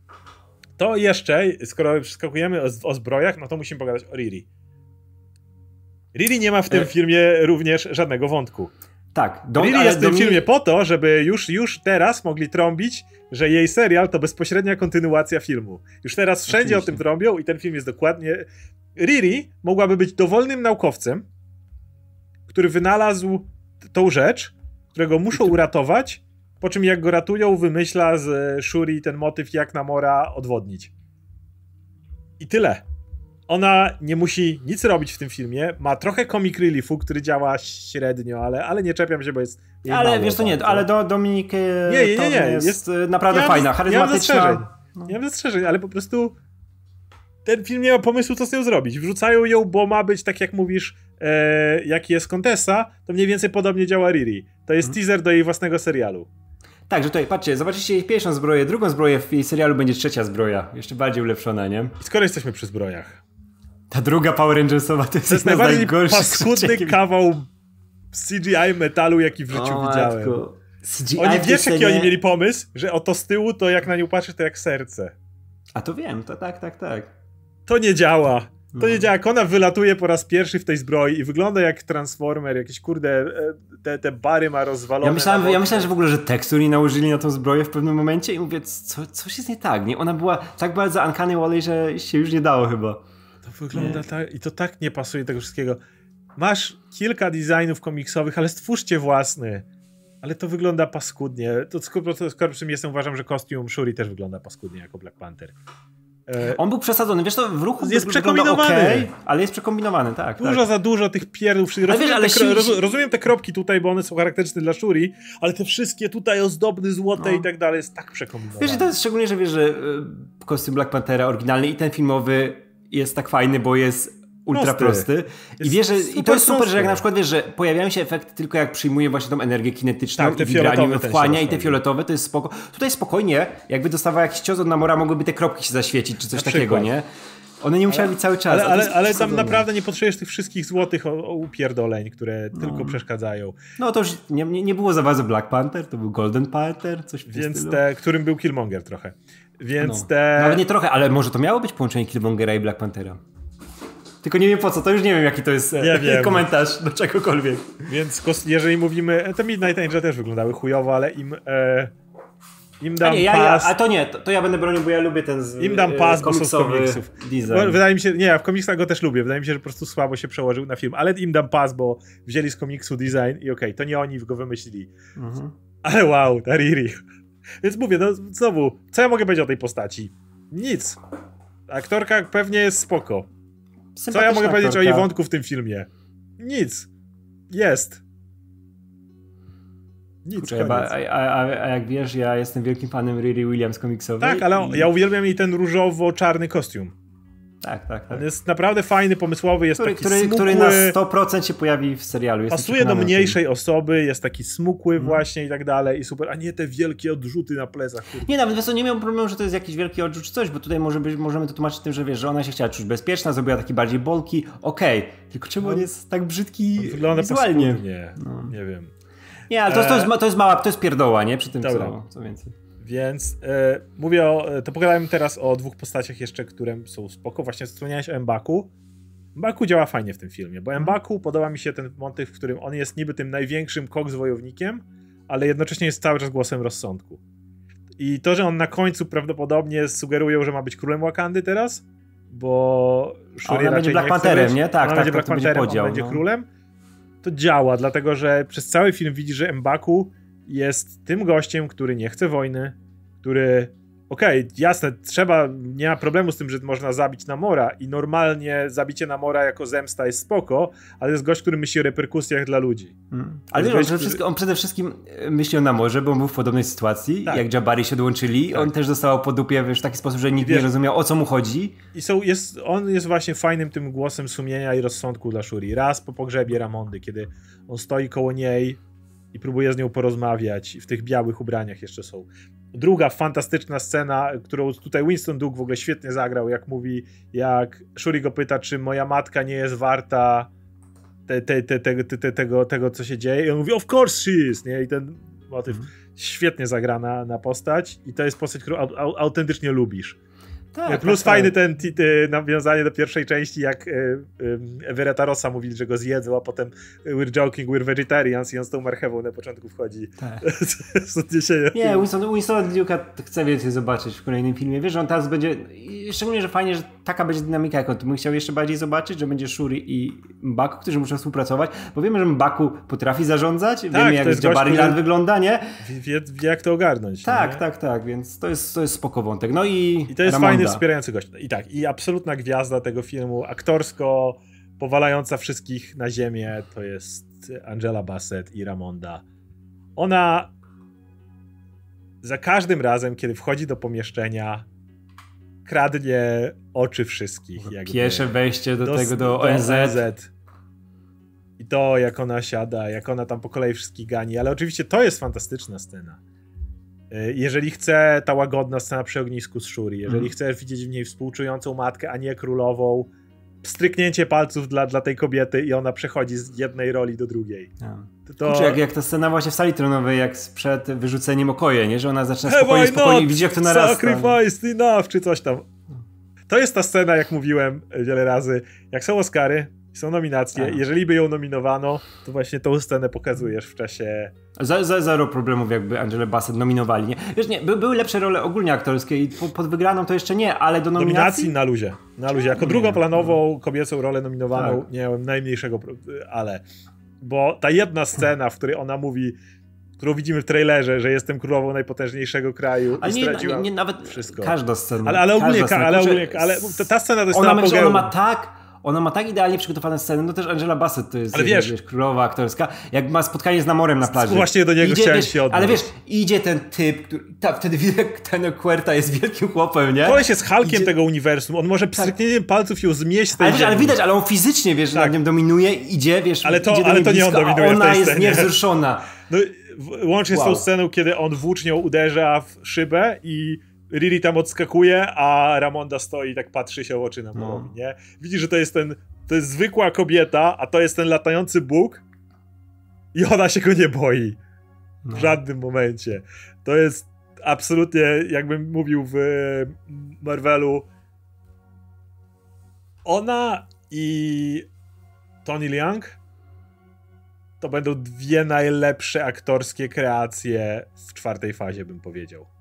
To jeszcze, skoro przeskakujemy o, o zbrojach, no to musimy pogadać o Riri. Riri nie ma w tym e... filmie również żadnego wątku. Tak. Don, Riri jest w tym filmie po to, żeby już, już teraz mogli trąbić, że jej serial to bezpośrednia kontynuacja filmu. Już teraz wszędzie Oczywiście. o tym trąbią i ten film jest dokładnie... Riri mogłaby być dowolnym naukowcem, który wynalazł tą rzecz, którego muszą uratować po czym jak go ratują, wymyśla z Shuri ten motyw, jak Namora odwodnić. I tyle. Ona nie musi nic robić w tym filmie. Ma trochę comic reliefu, który działa średnio, ale, ale nie czepiam się, bo jest. Ale mało, wiesz, to nie, ale do, Dominik e, nie, nie, nie, nie. jest, jest e, naprawdę nie fajna, charyzmatyczna. Nie mam zastrzeżeń. No. Nie mam zastrzeżeń, ale po prostu ten film nie ma pomysłu, co z nią zrobić. Wrzucają ją, bo ma być, tak jak mówisz, e, jaki jest Contessa, to mniej więcej podobnie działa Riri. To jest hmm. teaser do jej własnego serialu. Tak, że tutaj, patrzcie, zobaczycie jej pierwszą zbroję, drugą zbroję w jej serialu będzie trzecia zbroja, jeszcze bardziej ulepszona, nie? I skoro jesteśmy przy zbrojach. Ta druga Power Rangersowa to jest, to jest najbardziej paskudny kawał CGI metalu, jaki w życiu o, widziałem. CGI oni wiesz, jaki oni mieli pomysł, że oto z tyłu to jak na nią patrzę, to jak serce. A to wiem, to tak, tak, tak. To nie działa. To nie no. działa. Jak ona wylatuje po raz pierwszy w tej zbroi i wygląda jak Transformer, jakieś kurde, e, te, te bary ma rozwalone. Ja myślałem, ja myślałem, że w ogóle, że tekstur nie nałożyli na tą zbroję w pewnym momencie i mówię, co, coś jest nie tak, nie? Ona była tak bardzo Uncanny Valley, że się już nie dało chyba. To wygląda nie. tak, i to tak nie pasuje tego wszystkiego. Masz kilka designów komiksowych, ale stwórzcie własny. Ale to wygląda paskudnie. To skoro, skoro przy tym jestem, uważam, że kostium Shuri też wygląda paskudnie jako Black Panther. E, On był przesadzony, wiesz to w ruchu jest przekombinowany, okay, ale jest przekombinowany, tak. Dużo tak. za dużo tych pierdów. Rozumiem, wiesz, ale te, si roz, rozumiem te kropki tutaj, bo one są charakterystyczne dla Shuri, ale te wszystkie tutaj ozdobny, złote no. i tak dalej jest tak przekombinowane. Wiesz, to jest szczególnie, że wiesz, że y, kostium Black Panthera oryginalny i ten filmowy jest tak fajny, bo jest ultra prosty. I wiesz, że, i to jest super, prosty. że jak na przykład wiesz, że pojawiają się efekty tylko jak przyjmuje właśnie tą energię kinetyczną tak, i wibranium wchłania i te fioletowe, to jest spoko. Tutaj spokojnie, jakby dostawała jakiś cios od Namora, mogłyby te kropki się zaświecić, czy coś takiego, nie? One nie musiały być cały czas. Ale, ale, ale tam naprawdę nie potrzebujesz tych wszystkich złotych upierdoleń, które no. tylko przeszkadzają. No to już nie, nie, było za bardzo Black Panther, to był Golden Panther, coś w Więc te, którym był Killmonger trochę. Więc no. te... Nawet nie trochę, ale może to miało być połączenie Killmongera i Black Panthera. Tylko nie wiem po co, to już nie wiem jaki to jest nie <laughs> wiem. komentarz do czegokolwiek. Więc jeżeli mówimy, to Midnight Angel też wyglądały chujowo, ale im... E, im dam a nie, ja, pas. Ja, a to nie, to, to, ja będę bronił, bo ja lubię ten z, Im dam pas, bo są z komiksów. Design. Wydaje mi się, nie, ja w komiksach go też lubię. Wydaje mi się, że po prostu słabo się przełożył na film. Ale im dam pas, bo wzięli z komiksu design i okej, okay, to nie oni go wymyślili. Mhm. Ale wow, Tariri. Więc mówię, no znowu, co ja mogę powiedzieć o tej postaci? Nic. Aktorka pewnie jest spoko. Co ja mogę powiedzieć o jej wątku w tym filmie? Nic. Jest. Nic, Kurczę, a, a, a, jak wiesz, ja jestem wielkim fanem Riri Williams komiksowej. Tak, ale i... ja uwielbiam jej ten różowo-czarny kostium. Tak, tak, tak. On jest naprawdę fajny, pomysłowy, jest który, taki który, smukły. Który na 100% się pojawi w serialu. Pasuje do mniejszej osoby, jest taki smukły hmm. właśnie i tak dalej i super, a nie te wielkie odrzuty na plecach. Kurde. Nie, nawet wiesz, nie miałem problemu, że to jest jakiś wielki odrzut czy coś, bo tutaj może być, możemy to tłumaczyć tym, że wiesz, że ona się chciała czuć bezpieczna, zrobiła taki bardziej bolki, okej, okay. tylko czemu no, on jest tak brzydki wygląda wizualnie? Nie, no. nie wiem. Nie, ale to, to, jest, to jest mała, to jest pierdoła, nie? Przy tym Dobra. co, co więcej. Więc e, mówię o, to pogadajmy teraz o dwóch postaciach jeszcze, które są spoko. Właśnie wspomniałeś o Mbaku. Mbaku działa fajnie w tym filmie, bo mhm. podoba mi się ten motyw, w którym on jest niby tym największym koks wojownikiem, ale jednocześnie jest cały czas głosem rozsądku. I to, że on na końcu prawdopodobnie sugerują, że ma być królem Wakandy teraz, bo Shuri raczej będzie Black Pantherem, nie? Tak, tak, będzie Black Pantherem, będzie, podział, on będzie no. królem. To działa, dlatego że przez cały film widzi, że Mbaku jest tym gościem, który nie chce wojny, który okej, okay, jasne, trzeba, nie ma problemu z tym, że można zabić Namora i normalnie zabicie Namora jako zemsta jest spoko, ale jest gość, który myśli o reperkusjach dla ludzi. Hmm. Ale gość, on, który... on, przede wszystkim myśli o Namorze, bo on był w podobnej sytuacji, tak. jak Jabari się dołączyli, tak. on też dostał po dupie wiesz, w taki sposób, że nikt wiesz, nie rozumiał o co mu chodzi. I są, jest, on jest właśnie fajnym tym głosem sumienia i rozsądku dla Shuri. Raz po pogrzebie Ramondy, kiedy on stoi koło niej i próbuje z nią porozmawiać. W tych białych ubraniach jeszcze są. Druga fantastyczna scena, którą tutaj Winston Duke w ogóle świetnie zagrał, jak mówi, jak Shuri go pyta, czy moja matka nie jest warta te, te, te, te, tego, tego, co się dzieje. I on mówi, of course she is, nie? I ten motyw mm. świetnie zagrana na postać i to jest postać, którą autentycznie lubisz. Tak, Plus tak, fajny tak. ten t, nawiązanie do pierwszej części, jak y, y, Everetta Rossa mówili, że go zjedzą, a potem we're joking, we're vegetarians i on z tą marchewą na początku wchodzi. Tak. <laughs> Nie, Winston, Winston Duke'a chce więcej zobaczyć w kolejnym filmie. Wiesz, że on teraz będzie, szczególnie, że fajnie, że taka będzie dynamika, jak on bym chciał jeszcze bardziej zobaczyć, że będzie Shuri i Mbaku, którzy muszą współpracować, bo wiemy, że Mbaku potrafi zarządzać, tak, wiemy jak Jabariland wygląda, nie? Wie, wie, jak to ogarnąć. Tak, nie? tak, tak, więc to jest, to jest spoko wątek. No i, I to jest fajny wspierający gość. I tak, i absolutna gwiazda tego filmu, aktorsko powalająca wszystkich na ziemię, to jest Angela Bassett i Ramonda. Ona za każdym razem, kiedy wchodzi do pomieszczenia, kradnie oczy wszystkich. Jakby. wejście do, do tego, do ONZ. do ONZ. I to, jak ona siada, jak ona tam po kolei wszystkich gani. Ale oczywiście to jest fantastyczna scena. Y, jeżeli chce ta łagodna scena przy ognisku z Shuri, jeżeli mm. chcesz widzieć w niej współczującą matkę, a nie królową, stryknięcie palców dla, dla tej kobiety i ona przechodzi z jednej roli do drugiej. To... Kurczę, jak, jak ta scena właśnie w sali tronowej, jak przed wyrzuceniem okoje, nie? Że ona zaczyna spokojnie, spokojnie i widzi jak to narasta. Sacrifice enough, czy coś tam. To jest ta scena, jak mówiłem wiele razy, jak są Oscary, są nominacje. A. Jeżeli by ją nominowano, to właśnie tą scenę pokazujesz w czasie. Za, za zero problemów, jakby Angela Bassett nominowali. Nie? Wiesz, nie, by, były lepsze role ogólnie aktorskie i po, pod wygraną to jeszcze nie, ale do nominacji. Nominacji na luzie. Na luzie. Jako drugoplanową kobiecą rolę nominowaną tak. nie miałem najmniejszego, ale. Bo ta jedna scena, w której ona mówi którą widzimy w trailerze, że jestem królową najpotężniejszego kraju ale i nie, straciłam nie, nie, nawet wszystko. każda scena. Ale, ale ogólnie, każda ale, scena, ogólnie ale ta scena to jest ona, ona ma tak ona ma tak idealnie przygotowane sceny, no też Angela Bassett to jest Ale wiesz- wiesz, królowa aktorska, jak ma spotkanie z Namorem na plaży. Właśnie do niego chciałem wiesz, się odnieść. Ale wiesz, idzie ten typ, który, ta, wtedy <laughs> widać, ten Querta jest wielkim chłopem, nie? Koleś jest Hulkiem Idzie- tego uniwersum, on może pstryknięciem palców ją zmieść z tej Ale, wiesz, ale widać, ale on fizycznie, wiesz, Tak. nad nią dominuje, idzie, wiesz, Ale to- idzie ale to nie on blisko, dominuje ona jest scenie. niewzruszona. No, łącznie z tą Wow. sceną, kiedy on włócznią uderza w szybę i Riri tam odskakuje, a Ramonda stoi i tak patrzy się oczy na No. no. nie? Widzi, że to jest ten, to jest zwykła kobieta, a to jest ten latający Bóg i ona się go nie boi. No. W żadnym momencie. To jest absolutnie, jakbym mówił w Marvelu, ona i Tony Leung to będą dwie najlepsze aktorskie kreacje w czwartej fazie, bym powiedział.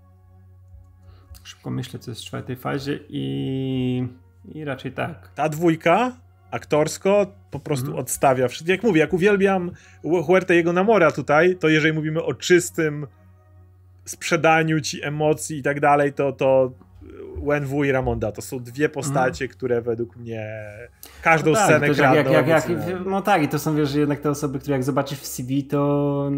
Szybko myślę, co jest w czwartej fazie i, i raczej tak. Ta dwójka aktorsko po prostu Mhm. odstawia wszystko. Jak mówię, jak uwielbiam Huerta jego Namora tutaj, to jeżeli mówimy o czystym sprzedaniu ci emocji i tak dalej, to, to Wenwu i Ramonda to są dwie postacie, które według mnie każdą. No tak, scenę też jak, jak, kradną. jak, emocjonalnie. No tak, i to są wiesz, jednak te osoby, które jak zobaczysz w CV, to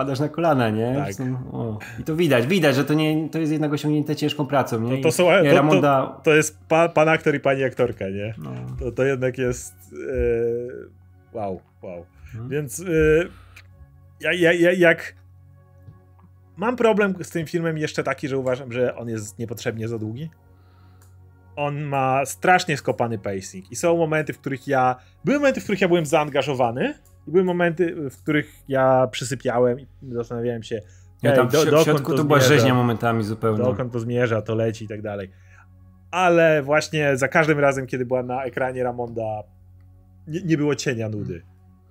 padasz na kolana, nie? Tak. O. I to widać, widać, że to, nie, to jest jednak osiągnięte ciężką pracą, nie? To- to I- są- i to- to- Ramonda... To jest pa, pan aktor i pani aktorka, nie? No. To, to jednak jest. e, wow, wow. Mhm. Więc e, ja, ja, ja, jak. Mam problem z tym filmem jeszcze taki, że uważam, że on jest niepotrzebnie za długi. On ma strasznie skopany pacing i są momenty, w których ja. Były momenty, w których ja byłem zaangażowany, i były momenty, w których ja przysypiałem i zastanawiałem się. Ja tam w, do- w dokąd środku to to była zmierza? rzeźnia momentami zupełnie. dokąd to zmierza, to leci i tak dalej. Ale właśnie za każdym razem, kiedy była na ekranie Ramonda, nie, nie było cienia nudy.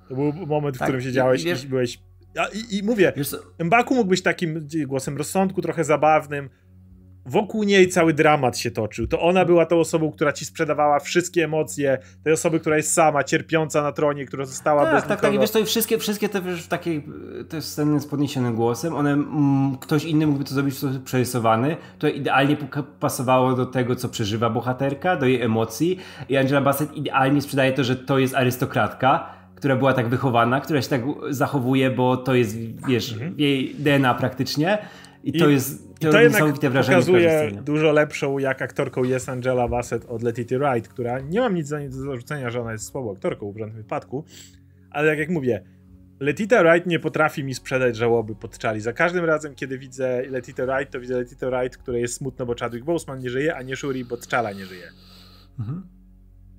To był moment, w Tak, którym i- siedziałeś i i, wiesz- byłeś... A, i, I mówię, Mbaku mógł być takim głosem rozsądku, trochę zabawnym. Wokół niej cały dramat się toczył. To ona była tą osobą, która ci sprzedawała wszystkie emocje, tej osoby, która jest sama, cierpiąca na tronie, która została tak, bez tak, tak, i wiesz, to i wszystkie, wszystkie te wiesz, takie te sceny z podniesionym głosem, one, mm, ktoś inny mógłby to zrobić w sposób przerysowany, to idealnie pasowało do tego, co przeżywa bohaterka, do jej emocji. I Angela Bassett idealnie sprzedaje to, że to jest arystokratka, która była tak wychowana, która się tak zachowuje, bo to jest, wiesz, w jej DNA praktycznie i, I- to jest I to jednak niesamowite wrażenie pokazuje dużo lepszą, jak aktorką jest Angela Bassett od Letty Wright, która nie mam nic za niej do zarzucenia, że ona jest słabą aktorką w żadnym wypadku, ale tak jak mówię, Letita Wright nie potrafi mi sprzedać żałoby pod Charlie. Za każdym razem, kiedy widzę Letita Wright, to widzę Letita Wright, której jest smutno, bo Chadwick Boseman nie żyje, a nie Shuri, bo T'Challa nie żyje. Mhm.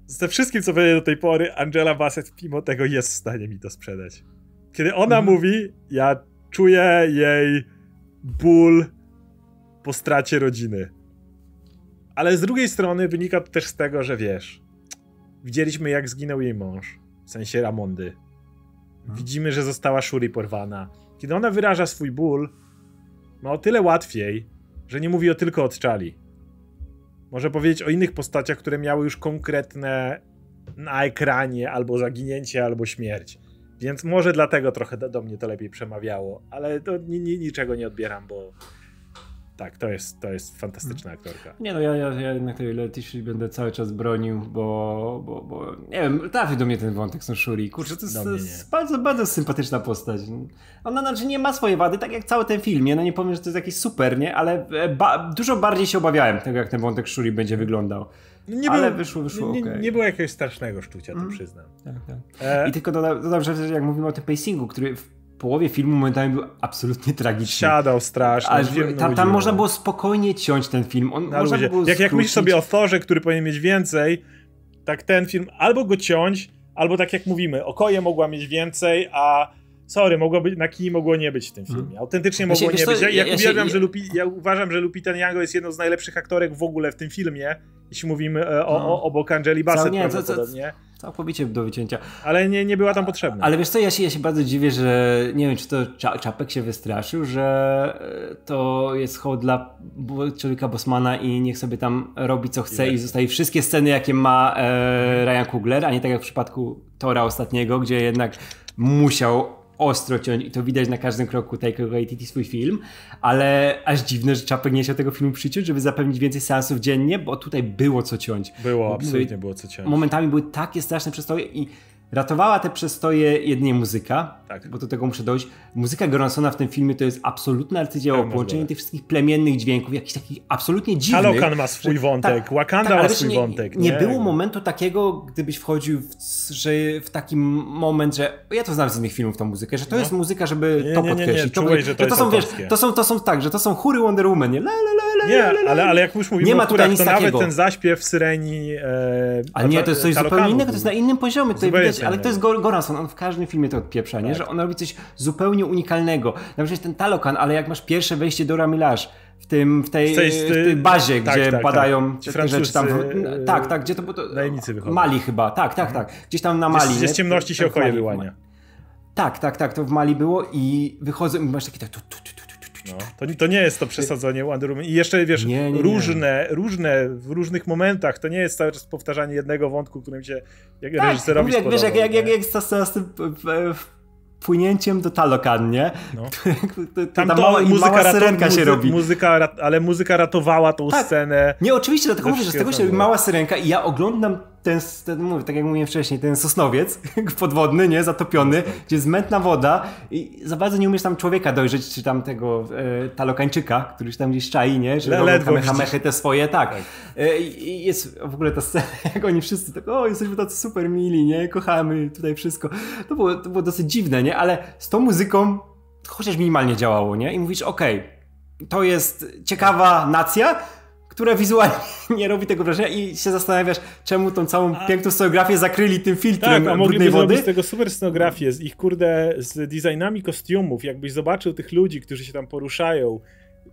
Ze wszystkim, co powiedziałem do tej pory, Angela Bassett mimo tego jest w stanie mi to sprzedać. Kiedy ona Mhm. mówi, ja czuję jej ból po stracie rodziny. Ale z drugiej strony wynika to też z tego, że wiesz, widzieliśmy jak zginął jej mąż, w sensie Ramondy. Widzimy, że została Shuri porwana. Kiedy ona wyraża swój ból, ma o tyle łatwiej, że nie mówi o tylko od Czali. Może powiedzieć o innych postaciach, które miały już konkretne na ekranie albo zaginięcie, albo śmierć. Więc może dlatego trochę do, do mnie to lepiej przemawiało, ale to ni, ni, niczego nie odbieram, bo tak, to jest, to jest fantastyczna aktorka. Nie no, ja, ja, ja jednak tej będę cały czas bronił, bo, bo, bo nie wiem, trafił do mnie ten wątek z Shuri. Kurczę, to jest, jest bardzo, bardzo sympatyczna postać. Ona znaczy nie ma swojej wady, tak jak cały ten film, nie? No nie powiem, że to jest jakiś super, nie? Ale e, ba, dużo bardziej się obawiałem tego, jak ten wątek Shuri będzie wyglądał. No Nie Ale było, wyszło, wyszło, nie, okej. nie było jakiegoś strasznego szczucia, to Mm. przyznam. Tak, tak. E, I tylko dodam, dodam, że jak mówimy o tym pacingu, który w połowie filmu momentami był absolutnie tragiczny. siadał strasznie. Ale tam, tam można było spokojnie ciąć ten film. On, Na można było Jak, jak myślisz skrócić. sobie o Thorze, który powinien mieć więcej, tak ten film albo go ciąć, albo tak jak mówimy, Okoje mogła mieć więcej, a sorry, mogło być, na kij mogło nie być w tym filmie. Autentycznie Ja się- mogło nie być. Ja, ja- jak ja się- uwielbiam, ja- że Lupi, ja uważam, że Lupita Nyong'o jest jedną z najlepszych aktorek w ogóle w tym filmie, jeśli mówimy e, o, No. o, obok Angeli Bassett nie, co- co- prawdopodobnie, Całkowicie do wycięcia. ale nie, nie była tam potrzebna. Ale wiesz co, ja się, ja się bardzo dziwię, że nie wiem, czy to Cza- Czapek się wystraszył, że e, to jest hołd dla człowieka Bosmana i niech sobie tam robi co chce Ile? i zostaje wszystkie sceny, jakie ma e, Ryan Coogler, a nie tak jak w przypadku Tora ostatniego, gdzie jednak musiał ostro ciąć i to widać na każdym kroku Taika Waititi swój film, ale aż dziwne, że Czapek nie chciał tego filmu przyciąć, żeby zapewnić więcej seansów dziennie, bo tutaj było co ciąć. Było, absolutnie było co ciąć. Momentami były takie straszne przestoje i Ratowała te przestoje jedynie muzyka, tak. bo do tego muszę dojść. Muzyka Goronsona w tym filmie to jest absolutne arcydzieło, tak, połączenie tych wszystkich plemiennych dźwięków, jakichś takich absolutnie dziwnych. Talokan ma swój wątek, tak, Wakanda tak, ma swój nie, wątek. Nie, nie, było momentu takiego, gdybyś wchodził w, że w taki moment, że ja to znam z innych filmów tą muzykę, że to no. jest muzyka, żeby nie, to nie, podkreślić. to, Czułeś, że to, to są, wiesz, to są, to są tak, że to są chóry Wonder Woman, nie? La, la, la, nie, ale, ale jak już mówimy nie ma o chórach, to nawet ten zaśpiew Syreni... E, ale nie, to jest coś zupełnie innego, to jest na innym poziomie, to widać, ale to jest Goranson, on w każdym filmie to odpieprza, nie? Tak. Że on robi coś zupełnie unikalnego. Na przykład ten Talokan, ale jak masz pierwsze wejście do Ramilarz w tym, w tej, w tej, w tej bazie, tak, gdzie tak, badają tak. te rzeczy tam. Tak, tak, gdzie to było? Najemnicy wychodzą. Mali chyba, tak, tak, tak. Gdzieś tam na Mali. Gdzie z ciemności się okoje wyłania. Tak, tak, tak, to w Mali było i wychodzę i masz taki tak tu, tu, tu, no, to, to nie jest to przesadzenie Wonder Woman. I jeszcze, wiesz, nie, nie, różne, nie. różne, w różnych momentach, to nie jest cały czas powtarzanie jednego wątku, którym się jak tak, reżyserowi jak, wiesz, jak, jak, jak, jak z, z, tym płynięciem do Talokan, nie? No. <laughs> Tam to mała, muzyka mała syrenka muzy, się robi. Muzyka, ale muzyka ratowała tą tak. scenę. Nie, oczywiście, dlatego mówię, że z tego się robi mała syrenka i ja oglądam ten, ten mówię, tak jak mówiłem wcześniej, ten sosnowiec <laughs> podwodny, nie, zatopiony, gdzie jest mętna woda i za bardzo nie umiesz tam człowieka dojrzeć, czy tam tego e, talokańczyka, który się tam gdzieś czai, nie, że robią kamehamechy te swoje, tak. tak. E, I jest w ogóle ta scena, <laughs> jak oni wszyscy tak, o, jesteśmy tacy super mili, nie, kochamy tutaj wszystko. To było, to było dosyć dziwne, nie, ale z tą muzyką chociaż minimalnie działało, nie, i mówisz, okej, okay, to jest ciekawa nacja, która wizualnie <laughs> nie robi tego wrażenia i się zastanawiasz, czemu tą całą a... piękną scenografię zakryli tym filtrem tak, a mogliby wody. z tego super scenografię, z ich kurde, z designami kostiumów, jakbyś zobaczył tych ludzi, którzy się tam poruszają,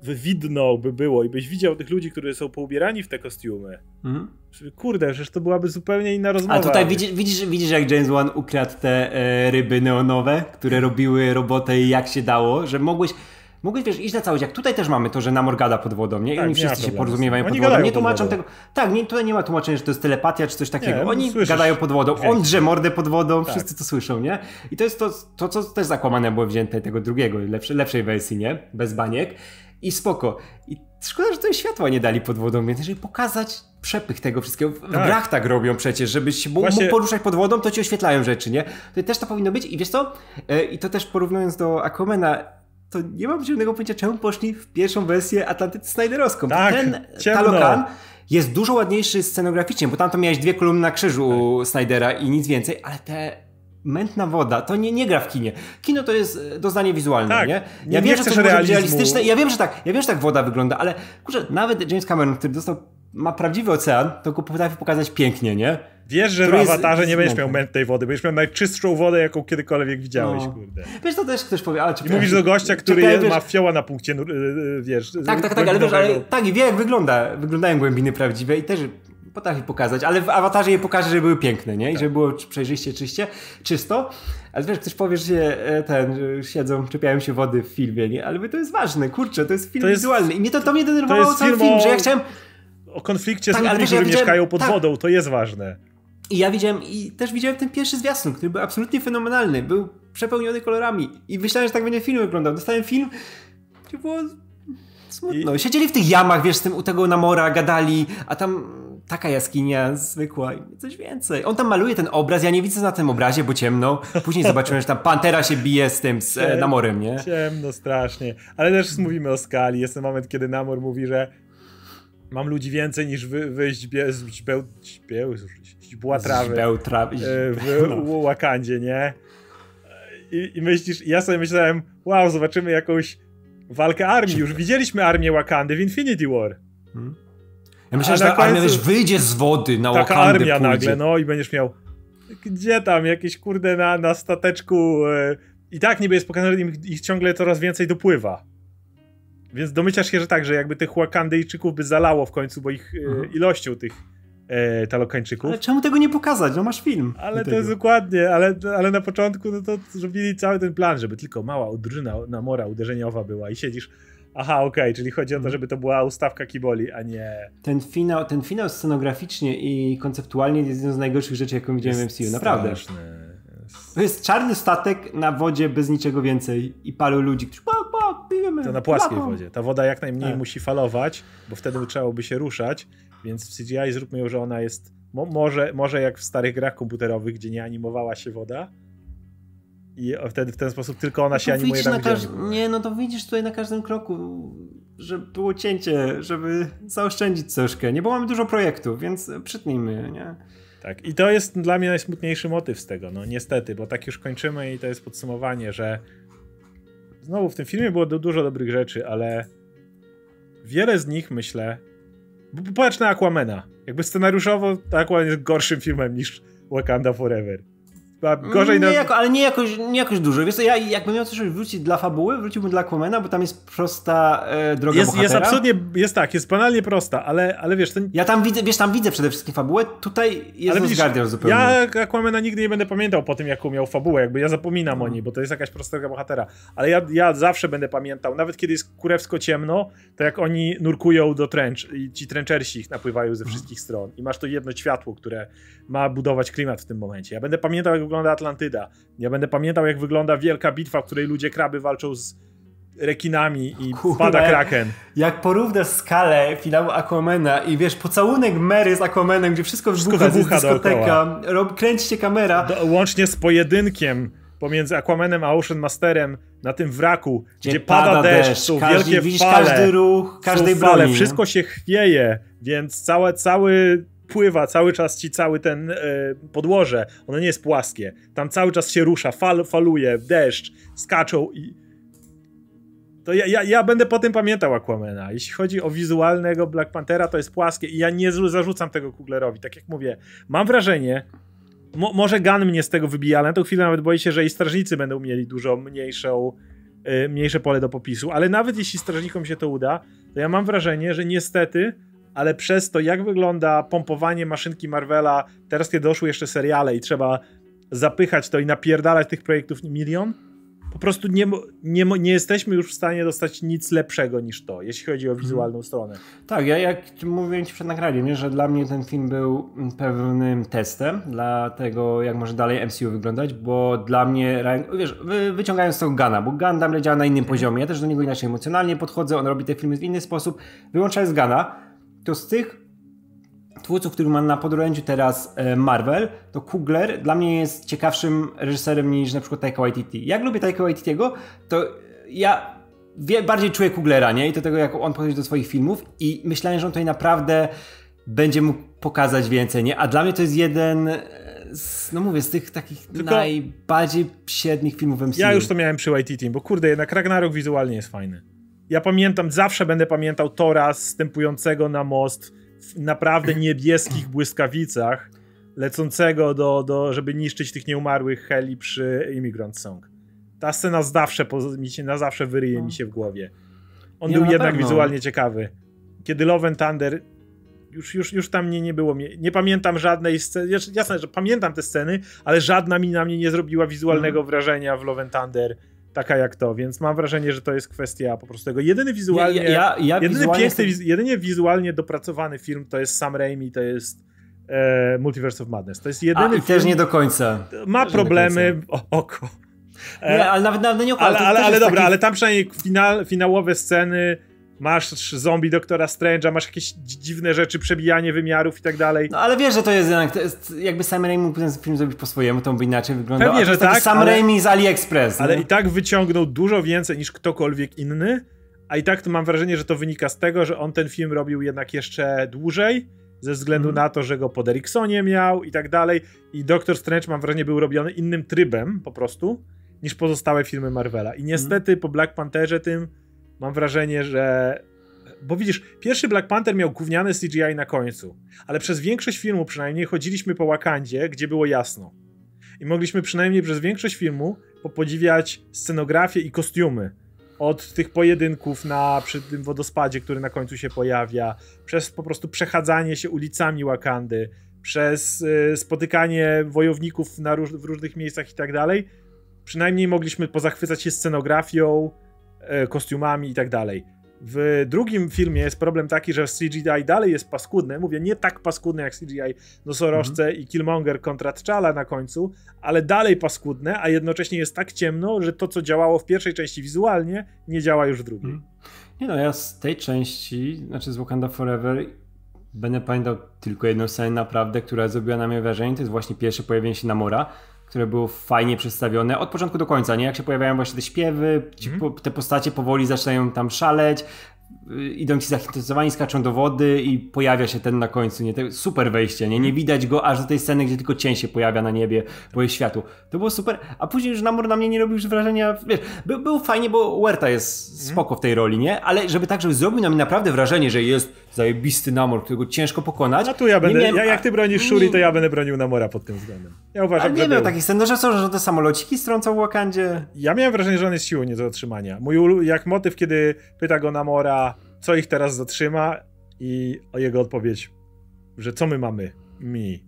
widno by było i byś widział tych ludzi, którzy są poubierani w te kostiumy. Mhm. Kurde, przecież to byłaby zupełnie inna rozmowa. A tutaj widzisz, widzisz, widzisz jak James Wan ukradł te e, ryby neonowe, które robiły robotę i jak się dało, że mogłeś Mogłeś, wiesz, iść na całość. Jak tutaj też mamy to, że Namor gada pod wodą, nie? I tak, oni wszyscy się porozumiewają pod wodą. Nie tłumaczą tego. Tak, nie, tutaj nie ma tłumaczenia, że to jest telepatia czy coś takiego. Nie, oni słyszysz. gadają pod wodą. On drze mordę pod wodą, tak. wszyscy to słyszą, nie? I to jest to, to co też zakłamane było wzięte tego drugiego, lepsze, lepszej wersji, nie? Bez baniek. I spoko. I szkoda, że to światła nie dali pod wodą, więc żeby pokazać przepych tego wszystkiego. W tak. grach tak robią przecież, żebyś się Właśnie... mógł poruszać pod wodą, to ci oświetlają rzeczy, nie? To też to powinno być. I wiesz co? E, I to też porównując do Aquamana, to nie mam żadnego pojęcia, czemu poszli w pierwszą wersję Atlantydy Snyderowską. Tak, ten ciemno. Talokan jest dużo ładniejszy scenograficznie, bo tam to miałeś dwie kolumny na krzyżu tak. Snydera i nic więcej, ale te mętna woda, to nie, nie gra w kinie. Kino to jest e, doznanie wizualne, tak, nie? Ja nie wiem, że to może być realistyczne, ja wiem, że tak, ja wiem, że tak woda wygląda, ale kurczę, nawet James Cameron, który dostał, ma prawdziwy ocean, to go potrafi pokazać pięknie, nie? Wiesz, że w Awatarze nie będziesz miał mętnej wody, będziesz miał najczystszą wodę, jaką kiedykolwiek widziałeś, no. kurde. Wiesz, to też ktoś powie, ale I mówisz do gościa, który je, wiesz, ma fioła na punkcie, y, y, wiesz... Tak, tak, tak, ale wiesz, ale tak, i wie jak wygląda, wyglądają głębiny prawdziwe i też potrafi pokazać, ale w awatarze je pokaże, że były piękne, nie? I tak. żeby było przejrzyście, czyście, czysto. Ale wiesz, ktoś powie, że e, ten, że siedzą, czepiają się wody w filmie, nie? Ale to jest ważne, kurczę, to jest film to jest, wizualny. I mnie to, to mnie denerwowało cały film, o... że ja chciałem... O konflikcie tak, z ludźmi, którzy ja mieszkają pod tak. wodą, to jest ważne. I ja widziałem, i też widziałem ten pierwszy zwiastun, który był absolutnie fenomenalny. Był przepełniony kolorami. I myślałem, że tak będzie film wyglądał. Dostałem film, gdzie było smutno. I... Siedzieli w tych jamach, wiesz, z tym u tego Namora, gadali, a tam taka jaskinia zwykła i coś więcej. On tam maluje ten obraz, ja nie widzę na tym obrazie, bo ciemno. Później <laughs> zobaczyłem, że tam Pantera się bije z tym, z e, Namorem, nie? Ciemno strasznie. Ale też mówimy o skali. Jest ten moment, kiedy Namor mówi, że mam ludzi więcej niż wy, wyjść z źbeł, źbeł, źbła trawy trawy e, w no. Wakandzie, nie? I, I myślisz, ja sobie myślałem, wow, zobaczymy jakąś walkę armii. Już widzieliśmy armię Wakandy w Infinity War. Hmm. Ja myślę, że ta armia wiesz, wyjdzie z wody na Taka Wakandę armia pójdzie. nagle, no i będziesz miał gdzie tam, jakieś kurde na, na stateczku e, i tak niby jest pokazane, że ich, ich ciągle coraz więcej dopływa. Więc domyślasz się, że tak, że jakby tych Wakandyjczyków by zalało w końcu, bo ich e, mhm. ilością tych e, Talokańczyków. Ale czemu tego nie pokazać? No masz film. Ale to jest dokładnie, ale, ale na początku no to zrobili cały ten plan, żeby tylko mała drużyna na mora uderzeniowa była i siedzisz Aha, okej, okay, czyli chodzi o to, mhm. żeby to była ustawka kiboli, a nie... Ten finał, ten finał scenograficznie i konceptualnie jest jedną z najgorszych rzeczy, jaką widziałem w MCU, naprawdę. Straszny, To jest czarny statek na wodzie bez niczego więcej i paru ludzi, którzy pa, pa, pijemy. To na płaskiej wodzie. Ta woda jak najmniej tak. musi falować, bo wtedy trzeba by się ruszać, więc w CGI zróbmy ją, że ona jest mo może, może jak w starych grach komputerowych, gdzie nie animowała się woda, i wtedy w ten sposób tylko ona no się animuje na każ- Nie, no to widzisz tutaj na każdym kroku, że było cięcie, żeby zaoszczędzić troszkę. Nie, bo mamy dużo projektów, więc przytnijmy, nie? Tak, i to jest dla mnie najsmutniejszy motyw z tego, no niestety, bo tak już kończymy i to jest podsumowanie, że znowu w tym filmie było dużo dobrych rzeczy, ale wiele z nich, myślę, popatrz na Aquamena. Jakby scenariuszowo Aquaman jest gorszym filmem niż Wakanda Forever. Gorzej nie na... jako, ale nie jakoś, nie jakoś dużo. Wiesz co, ja jakbym miał coś wrócić dla fabuły, wróciłbym dla Aquamana, bo tam jest prosta e, droga jest, bohatera. Jest absolutnie, jest tak, jest banalnie prosta, ale, ale wiesz... Ten... Ja tam widzę, wiesz, tam widzę przede wszystkim fabułę, tutaj jest ale widzisz, zupełnie. Ja Aquamana nigdy nie będę pamiętał po tym, jaką miał fabułę, jakby ja zapominam o niej, bo to jest jakaś prosta droga bohatera. Ale ja, ja zawsze będę pamiętał, nawet kiedy jest kurewsko ciemno, to jak oni nurkują do trench i ci trenchersi ich napływają ze wszystkich stron i masz to jedno światło, które ma budować klimat w tym momencie. Ja będę pamiętał, wygląda Atlantyda. Ja będę pamiętał, jak wygląda wielka bitwa, w której ludzie kraby walczą z rekinami i Kurde, wpada kraken. Jak porównasz skalę finału Aquamena i wiesz, pocałunek Mary z Aquamanem, gdzie wszystko, wszystko wybucha, z dyskoteka, rob, kręci się kamera. Do, łącznie z pojedynkiem pomiędzy Aquamanem a Ocean Masterem na tym wraku, gdzie, gdzie pada, pada deszcz, deszcz, są każdy, wielkie fale, każdy ruch, każdej broni. Fale, wszystko się chwieje, więc całe, cały pływa cały czas ci cały ten e, podłoże, ono nie jest płaskie. Tam cały czas się rusza, fal, faluje, deszcz, skaczą i to ja, ja, ja będę po tym pamiętał Aquamena. Jeśli chodzi o wizualnego Black Panthera, to jest płaskie i ja nie zarzucam tego Kuglerowi. Tak jak mówię, mam wrażenie, mo, może Gun mnie z tego wybija, ale na tą chwilę nawet boję się, że i strażnicy będą mieli dużo mniejszą, y, mniejsze pole do popisu. Ale nawet jeśli strażnikom się to uda, to ja mam wrażenie, że niestety ale przez to, jak wygląda pompowanie maszynki Marvela, teraz kiedy doszły jeszcze seriale i trzeba zapychać to i napierdalać tych projektów milion, po prostu nie, nie, nie jesteśmy już w stanie dostać nic lepszego niż to, jeśli chodzi o mhm. wizualną stronę. Tak, ja jak mówiłem ci przed nagraniem, że dla mnie ten film był pewnym testem dla tego, jak może dalej MCU wyglądać, bo dla mnie, wiesz, wyciągając tego Gana, bo Gun tam działa na innym poziomie, ja też do niego inaczej emocjonalnie podchodzę, on robi te filmy w inny sposób, wyłączając Gana, to z tych twórców, których mam na podorędziu teraz e, Marvel, to Kugler dla mnie jest ciekawszym reżyserem niż na przykład Taika Waititi. Jak lubię Taika Waititiego, to ja bardziej czuję Kuglera, nie? I do tego, jak on podchodzi do swoich filmów i myślałem, że on tutaj naprawdę będzie mógł pokazać więcej, nie? A dla mnie to jest jeden z, no mówię, z tych takich Tylko najbardziej średnich filmów MCU. Ja już to miałem przy Waititi, bo kurde, jednak Ragnarok wizualnie jest fajny. Ja pamiętam, zawsze będę pamiętał Tora stępującego na most w naprawdę niebieskich błyskawicach, lecącego do, do żeby niszczyć tych nieumarłych heli przy Immigrant Song. Ta scena zawsze, mi się, na zawsze wyryje mi się w głowie. On nie, był jednak pewno. wizualnie ciekawy. Kiedy Love and Thunder już, już, już tam nie, nie było. Nie pamiętam żadnej sceny. Jasne, że pamiętam te sceny, ale żadna mi na mnie nie zrobiła wizualnego mm. wrażenia w Love and Thunder taka jak to, więc mam wrażenie, że to jest kwestia po prostu tego. Jedyny wizualnie, ja, ja, ja jedyny wizualnie piękny, jedynie wizualnie dopracowany film to jest Sam Raimi, to jest e, Multiverse of Madness. To jest jedyny A, film, też nie do końca. Ma też problemy, o, oko. E, nie, ale nawet, nawet nie oko. Ale, ale, ale dobra, taki... ale tam przynajmniej final, finałowe sceny masz zombie doktora Strange'a, masz jakieś dziwne rzeczy, przebijanie wymiarów i tak dalej. No ale wiesz, że to jest jednak, to jest, jakby Sam Raimi mógł ten film zrobić po swojemu, to by inaczej wyglądał. Pewnie, że tak. Sam ale, Raimi z AliExpress. Ale no. i tak wyciągnął dużo więcej niż ktokolwiek inny, a i tak to mam wrażenie, że to wynika z tego, że on ten film robił jednak jeszcze dłużej, ze względu mm. na to, że go pod Eriksonie miał i tak dalej. I Doctor Strange, mam wrażenie, był robiony innym trybem po prostu, niż pozostałe filmy Marvela. I niestety mm. po Black Pantherze tym mam wrażenie, że. Bo widzisz, pierwszy Black Panther miał gówniane CGI na końcu, ale przez większość filmu przynajmniej chodziliśmy po Wakandzie, gdzie było jasno. I mogliśmy przynajmniej przez większość filmu popodziwiać scenografię i kostiumy. Od tych pojedynków na, przy tym wodospadzie, który na końcu się pojawia, przez po prostu przechadzanie się ulicami Wakandy, przez y, spotykanie wojowników na róż, w różnych miejscach i tak dalej. Przynajmniej mogliśmy pozachwycać się scenografią, kostiumami i tak dalej. W drugim filmie jest problem taki, że CGI dalej jest paskudne. Mówię, nie tak paskudne jak CGI Nosorożce mhm. i Killmonger kontra T'Challa na końcu, ale dalej paskudne, a jednocześnie jest tak ciemno, że to, co działało w pierwszej części wizualnie, nie działa już w drugiej. Mhm. Nie no, ja z tej części, znaczy z Wakanda Forever, będę pamiętał tylko jedną scenę naprawdę, która zrobiła na mnie wrażenie. To jest właśnie pierwsze pojawienie się Namora, które było fajnie przedstawione od początku do końca, nie? Jak się pojawiają właśnie te śpiewy, mm. te postacie powoli zaczynają tam szaleć, Y, idą ci zahipnotyzowani, skaczą do wody i pojawia się ten na końcu, nie? Te super wejście, nie? Nie widać go aż do tej sceny, gdzie tylko cień się pojawia na niebie, bo jest światło. To było super, a później już Namor na mnie nie robił już wrażenia, wiesz, był, był fajnie, bo Huerta jest mhm. spoko w tej roli, nie? Ale żeby tak, żeby zrobił na mnie naprawdę wrażenie, że jest zajebisty Namor, którego ciężko pokonać. A tu ja będę, miałem, ja, jak ty bronisz Shuri, to ja będę bronił Namora pod tym względem. Ja uważam, ale nie miał takich scen, no, że co, że te samolociki strącał w Wakandzie? Ja miałem wrażenie, że on jest siłą nie do otrzymania. Mój, jak motyw, kiedy pyta go Namora, co ich teraz zatrzyma i o jego odpowiedź, że co my mamy? Mi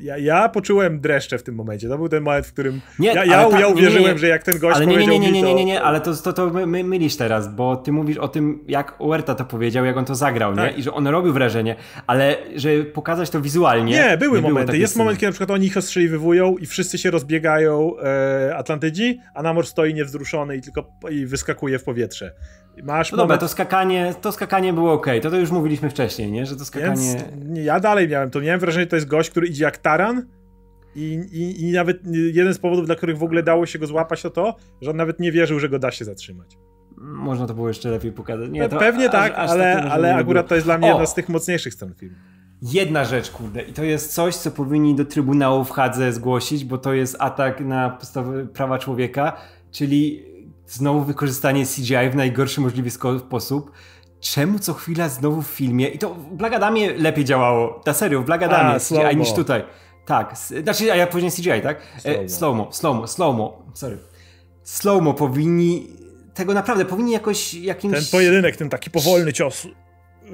ja, ja poczułem dreszcze w tym momencie. To był ten moment, w którym nie, ja, ja, ta, ja uwierzyłem, nie, nie, że jak ten gość ale nie, powiedział nie, nie, nie, nie, nie, nie, ale to, to, to my, mylisz teraz, bo ty mówisz o tym, jak Uerta to powiedział, jak on to zagrał, tak. nie? I że on robił wrażenie, ale żeby pokazać to wizualnie... Nie, były momenty. Jest moment, kiedy na przykład oni ich ostrzeliwują i wszyscy się rozbiegają e, Atlantydzi, a Namor stoi niewzruszony i tylko i wyskakuje w powietrze. Masz no moment... dobra, to skakanie, to skakanie było ok. To to już mówiliśmy wcześniej, nie? Że to skakanie... Więc ja dalej miałem to. Miałem wrażenie, że to jest gość, który idzie jak taran i, i, I nawet jeden z powodów, dla których w ogóle dało się go złapać, to to, że on nawet nie wierzył, że go da się zatrzymać. Można to było jeszcze lepiej pokazać. Nie, to Pewnie aż, tak, aż ale, ale akurat to jest dla mnie o! jedna z tych mocniejszych scen filmu. Jedna rzecz, kurde, i to jest coś, co powinni do Trybunału w Hadze zgłosić, bo to jest atak na podstawowe prawa człowieka, czyli znowu wykorzystanie CGI w najgorszy możliwy sposób. Czemu co chwila znowu w filmie, i to w Blagadamie lepiej działało, ta serio, w Blagadamie CGI niż tutaj. Tak, znaczy, a ja powiedziałem CGI, tak? E, slow-mo, slow-mo, slow-mo, sorry. Slow-mo powinni, tego naprawdę, powinni jakoś jakimś... Ten pojedynek, ten taki powolny cios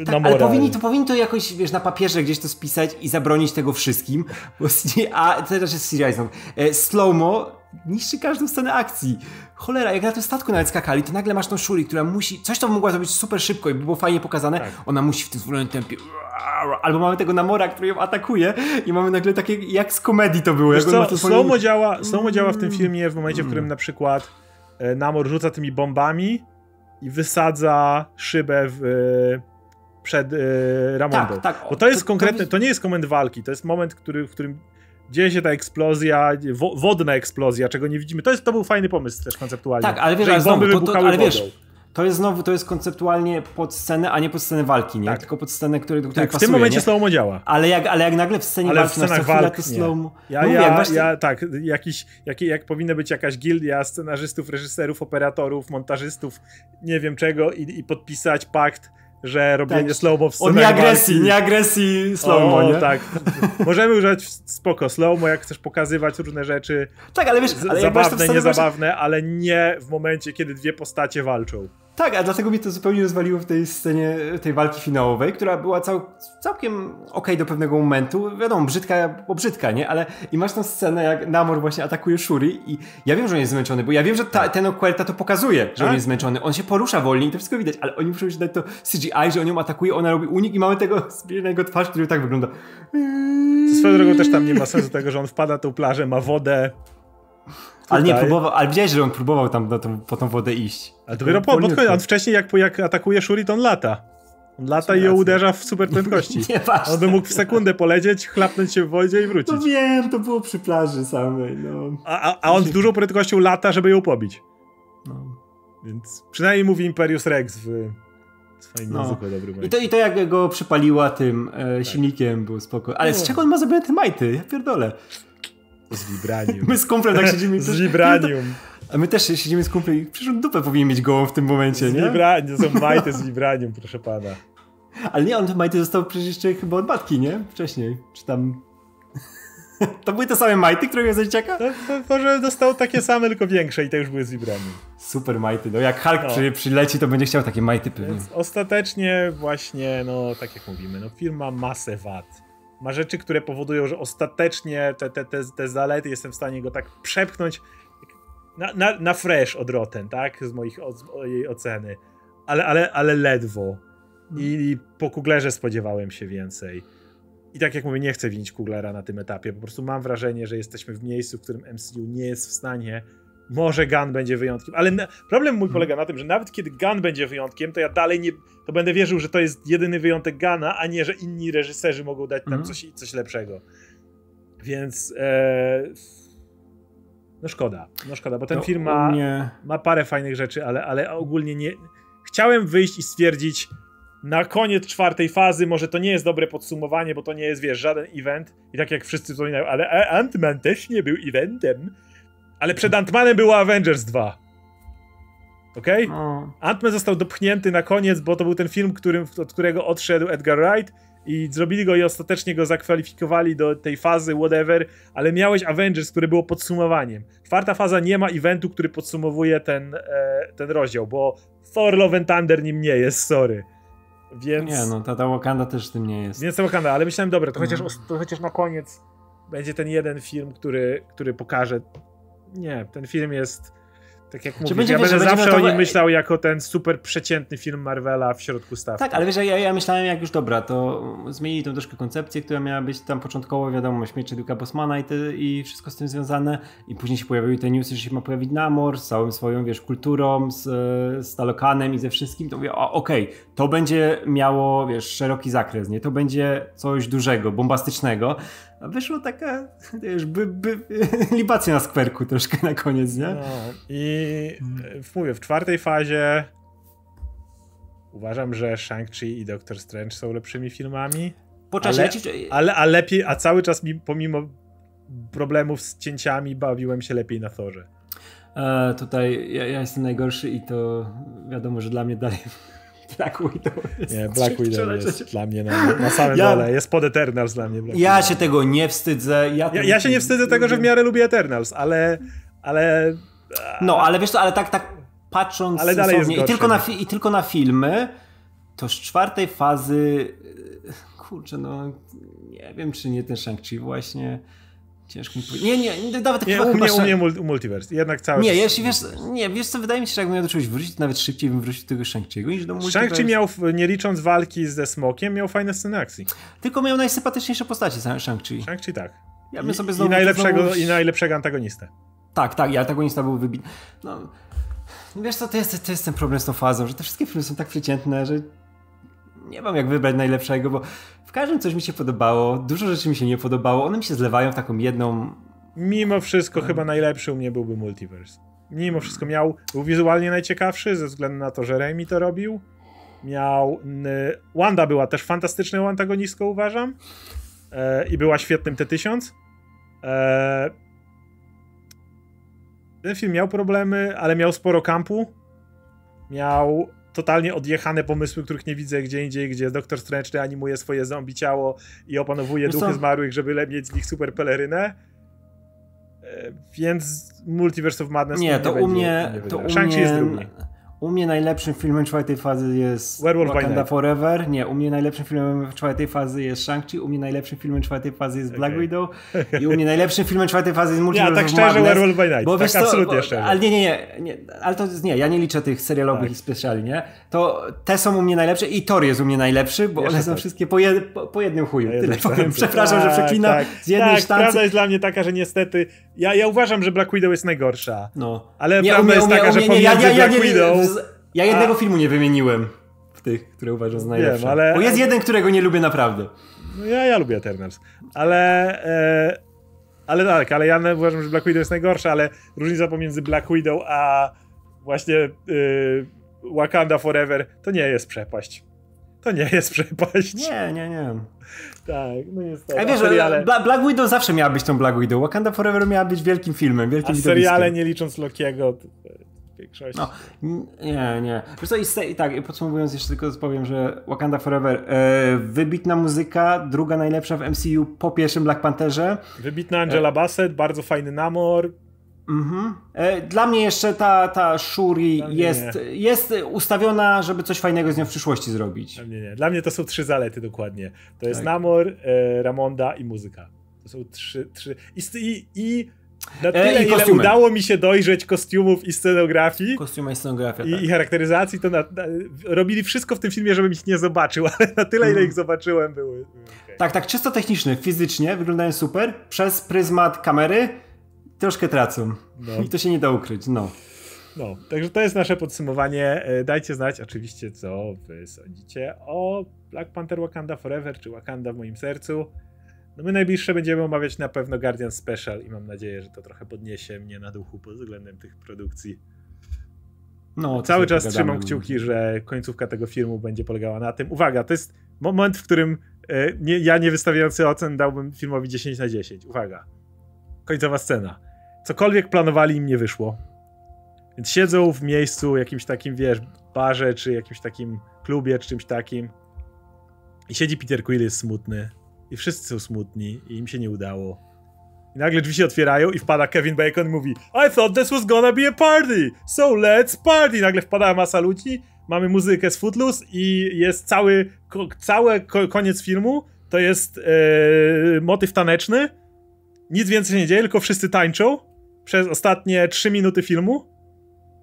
tak, na ale powinni to, powinni to jakoś, wiesz, na papierze gdzieś to spisać i zabronić tego wszystkim, bo a teraz jest CGI znowu. E, slow-mo niszczy każdą scenę akcji. Cholera, jak na tym statku nawet skakali, to nagle masz tą Shuri, która musi, coś to mogła zrobić super szybko i by było fajnie pokazane, tak. ona musi w tym zwolnionym tempie albo mamy tego Namora, który ją atakuje i mamy nagle takie, jak z komedii to było. Wiesz co, to swoim... działa, slow działa w tym filmie w momencie, w którym na przykład e, Namor rzuca tymi bombami i wysadza szybę w, e, przed e, Ramondą. Tak, tak. Bo to jest to, konkretny, to, to nie jest moment walki, to jest moment, który, w którym dzieje się ta eksplozja, wo, wodna eksplozja, czego nie widzimy. To, jest, to był fajny pomysł też konceptualnie. Tak, ale wiesz, że bomby znowu, to, to, ale wiesz, to jest znowu, to jest konceptualnie pod scenę, a nie pod scenę walki, nie? Tak. Tylko pod scenę, który, do której tak, pasuje, w tym momencie slow działała. Ale jak, ale jak nagle w scenie ale walki w masz walk, to slow Ja, no, ja, właśnie... ja, tak, jakiś, jak, jak powinna być jakaś gildia scenarzystów, reżyserów, operatorów, montażystów, nie wiem czego i, i podpisać pakt że robienie tak. slow-mo w scenach O nie agresji, walki... nie agresji slow-mo, nie? tak. Możemy używać spoko slow-mo, jak chcesz pokazywać różne rzeczy. Tak, ale wiesz, ale zabawne, niezabawne, ale nie w momencie, kiedy dwie postacie walczą. Tak, a dlatego mi to zupełnie rozwaliło w tej scenie tej walki finałowej, która była cał, całkiem okej okay do pewnego momentu. Wiadomo, brzydka, bo brzydka, nie? Ale i masz tą scenę, jak Namor właśnie atakuje Shuri i ja wiem, że on jest zmęczony, bo ja wiem, że ta, ten Oquerta to pokazuje, że on tak. jest zmęczony. On się porusza wolniej i to wszystko widać, ale oni muszą już dać to CGI, że on ją atakuje, ona robi unik i mamy tego jego twarz, który tak wygląda. To swoją drogą też tam nie ma sensu tego, że on wpada na tą plażę, ma wodę, ale nie próbował, ale widziałeś, że on próbował tam na tą, po tą wodę iść. Ale dopiero po, pod koniec, on wcześniej jak, jak atakuje Shuri, to on lata. On lata i ją uderza w super prędkości. <laughs> Nieważne. On by mógł w sekundę polecieć, chlapnąć się w wodzie i wrócić. No wiem, to było przy plaży samej. No. A, a, a on z dużą prędkością lata, żeby ją pobić. No. Więc przynajmniej mówi Imperius Rex w swoim no. języku dobrym. I to, I to jak go przypaliła tym e, tak. silnikiem było spoko. Ale no. z czego on ma zrobione te majty? Ja pierdolę. Z vibranium. My z kumplem tak siedzimy. <laughs> z vibranium. <laughs> A my też siedzimy z kumplem i przecież dupę powinien mieć gołą w tym momencie, z nie? Vibranium, są <laughs> majty z vibranium, proszę pana. Ale nie, on majty został przecież jeszcze chyba od matki, nie? Wcześniej. Czy tam... to były te same majty, które miał za dzieciaka? To, to, może dostał takie same, tylko większe i te już były z vibranium. Super majty. No jak Hulk no. Przy, przyleci, to będzie chciał takie majty pewnie. Więc ostatecznie właśnie, no tak jak mówimy, no firma masę wad ma rzeczy, które powodują, że ostatecznie te, te, te, te zalety jestem w stanie go tak przepchnąć na, na, na fresh od Rotten, tak? Z, moich, z mojej oceny. ale, ale, ale ledwo. I po Kuglerze spodziewałem się więcej. I tak jak mówię, nie chcę winić Kuglera na tym etapie. Po prostu mam wrażenie, że jesteśmy w miejscu, w którym MCU nie jest w stanie. Może Gun będzie wyjątkiem, ale na, problem mój polega na tym, że nawet kiedy Gun będzie wyjątkiem, to ja dalej nie. To będę wierzył, że to jest jedyny wyjątek Gana, a nie, że inni reżyserzy mogą dać tam mhm. coś, coś lepszego. Więc. E, no szkoda, no szkoda, bo ten to film ma, mnie... ma parę fajnych rzeczy, ale, ale ogólnie nie. Chciałem wyjść i stwierdzić, na koniec czwartej fazy, może to nie jest dobre podsumowanie, bo to nie jest, wiesz, żaden event. I tak jak wszyscy wspominają, ale Ant-Man też nie był eventem. Ale przed Ant-Manem było Avengers 2. Okej? Okay? No. Ant-Man został dopchnięty na koniec, bo to był ten film, którym, od którego odszedł Edgar Wright i zrobili go i ostatecznie go zakwalifikowali do tej fazy, whatever, ale miałeś Avengers, które było podsumowaniem. Czwarta faza nie ma eventu, który podsumowuje ten, e, ten rozdział, bo Thor Love and Thunder nim nie jest, sorry. Więc... Nie, no ta, ta Wakanda też tym nie jest. Więc ta Wakanda, ale myślałem, dobra, to, chociaż, to chociaż na koniec będzie ten jeden film, który, który pokaże. Nie, ten film jest tak jak mówię, będzie, ja wiesz, będę zawsze o nim myślał jako ten super przeciętny film Marvela w środku stawki. Tak, ale wiesz, ja, ja myślałem jak już dobra, to zmienili tą troszkę koncepcję, która miała być tam początkowo, wiadomo, śmierć Duka Bosmana i, te, i wszystko z tym związane i później się pojawiły te newsy, że się ma pojawić Namor z całą swoją, wiesz, kulturą, z, z Talokanem i ze wszystkim, to mówię, okej, okay, to będzie miało, wiesz, szeroki zakres, nie? To będzie coś dużego, bombastycznego, a wyszło taka, <laughs> wiesz, by, by, <laughs> libacja na skwerku troszkę na koniec, nie? No, I w, mówię, w czwartej fazie uważam, że Shang-Chi i Doctor Strange są lepszymi filmami. Podczas ale, ale, a lepiej, a cały czas mi, pomimo problemów z cięciami bawiłem się lepiej na Thorze. E, tutaj ja, ja, jestem najgorszy i to wiadomo, że dla mnie dalej Black Widow jest Nie, Black Widow jest dla mnie na, na samym ja, dole. Jest pod Eternals dla mnie. Black ja Widow. się tego nie wstydzę. Ja, ja, ja, się nie wstydzę tego, że w miarę lubię Eternals, ale... ale no, ale wiesz co, ale tak, tak patrząc ale dalej jest i, tylko na, I tylko na filmy, to z czwartej fazy kurczę, no nie wiem, czy nie ten Shang-Chi właśnie Ciężko mi powiedzieć. Nie, nie, nawet nie, chyba, u mnie, u mnie multiverse. Jednak cały Nie, jeśli wiesz, nie, wiesz co, wydaje mi się, że jakbym miał do czegoś wrócić, to nawet szybciej bym wrócił do tego Shang-Chi'ego niż do multiverse. Shang-Chi miał, nie licząc walki ze Smokiem, miał fajne sceny akcji. Tylko miał najsympatyczniejsze postaci Shang-Chi. Shang-Chi tak. Ja bym sobie znowu, I, najlepszego, znowu... I najlepszego antagonistę. Tak, tak, i antagonista był wybitny. No, wiesz co, to jest, to jest ten problem z tą fazą, że te wszystkie filmy są tak przeciętne, że nie mam jak wybrać najlepszego, bo w każdym coś mi się podobało, dużo rzeczy mi się nie podobało, one mi się zlewają w taką jedną... Mimo wszystko chyba najlepszy u mnie byłby Multiverse. Mimo wszystko miał, był wizualnie najciekawszy ze względu na to, że Raimi to robił. Miał... Wanda była też fantastyczną antagonistką uważam. E, I była świetnym T-1000. E, ten film miał problemy, ale miał sporo kampu. Miał totalnie odjechane pomysły, których nie widzę gdzie indziej, gdzie Doktor Strange animuje swoje zombie ciało i opanowuje duchy zmarłych, żeby mieć z nich super pelerynę. E, więc Multiverse of Madness nie, to nie u mnie, to u mnie, jest drugi. U mnie najlepszym filmem czwartej fazy jest Werewolf Wakanda Forever. Nie, u mnie najlepszym filmem czwartej fazy jest Shang-Chi, u mnie najlepszym filmem czwartej fazy jest Black okay. Widow <laughs> i u mnie najlepszym filmem czwartej fazy jest Multiverse Ja tak szczerze Werewolf by Night, bo tak absolutnie bo, szczerze. Ale nie, nie, nie, nie, ale to nie, ja nie liczę tych serialowych tak. i specjali, nie? To te są u mnie najlepsze i Thor jest u mnie najlepszy, bo Jeszcze one są tak. wszystkie po, jed, po, po, jednym chuju. Tyle powiem. Przepraszam, tak, że przeklinam tak, z jednej tak, sztancy. prawda jest dla mnie taka, że niestety ja, ja uważam, że Black Widow jest najgorsza. No. Ale nie, prawda jest taka, że pomiędzy Black Widow ja jednego A... filmu nie wymieniłem w tych, które uważam za najlepsze. Wiem, ale... Bo jest jeden, którego nie lubię naprawdę. No ja, ja lubię Eternals. Ale... E... Ale tak, ale ja uważam, że Black Widow jest najgorsza, ale różnica pomiędzy Black Widow a właśnie yy, Wakanda Forever to nie jest przepaść. To nie jest przepaść. Nie, nie, nie. Tak, no niestety. A wiesz, seriale... Black Widow zawsze miała być tą Black Widow. Wakanda Forever miała być wielkim filmem, wielkim A seriale nie licząc Lokiego większości. No, nie, nie. Wiesz co, i, tak, podsumowując jeszcze tylko powiem, że Wakanda Forever e, wybitna muzyka, druga najlepsza w MCU po pierwszym Black Pantherze. Wybitna Angela e... Bassett, bardzo fajny Namor. Mhm. E, dla mnie jeszcze ta, ta Shuri jest, jest ustawiona, żeby coś fajnego z nią w przyszłości zrobić. Dla mnie nie. Dla mnie to są trzy zalety dokładnie. To jest tak. Namor, e, Ramonda i muzyka. To są trzy, trzy. I, i, i Na tyle, e, ile udało mi się dojrzeć kostiumów i scenografii. Kostiuma i scenografia, i, tak. i charakteryzacji, to na, na, robili wszystko w tym filmie, żebym ich nie zobaczył, <laughs> ale na tyle, ile ich zobaczyłem, były. okay. Tak, tak, czysto technicznie, fizycznie wyglądają super. Przez pryzmat kamery troszkę tracą. No. I to się nie da ukryć, no. No, także to jest nasze podsumowanie. E, dajcie znać oczywiście, co wy sądzicie o Black Panther Wakanda Forever, czy Wakanda w moim sercu. No my najbliższe będziemy omawiać na pewno Guardian Special i mam nadzieję, że to trochę podniesie mnie na duchu pod względem tych produkcji. No, Cały czas trzymam kciuki, że końcówka tego filmu będzie polegała na tym. Uwaga, to jest moment, w którym e, nie, ja nie wystawiający ocen dałbym filmowi 10 na 10. Uwaga. Końcowa scena. Cokolwiek planowali im nie wyszło. Więc siedzą w miejscu, jakimś takim, wiesz, barze, czy jakimś takim klubie, czy czymś takim. I siedzi Peter Quill, jest smutny. I wszyscy są smutni i im się nie udało. I nagle drzwi się otwierają i wpada Kevin Bacon i mówi I thought this was gonna be a party, so let's party. I nagle wpada masa ludzi, mamy muzykę z Footloose i jest cały, ko, cały ko, koniec filmu, to jest e, motyw taneczny. Nic więcej się nie dzieje, tylko wszyscy tańczą przez ostatnie 3 minuty filmu.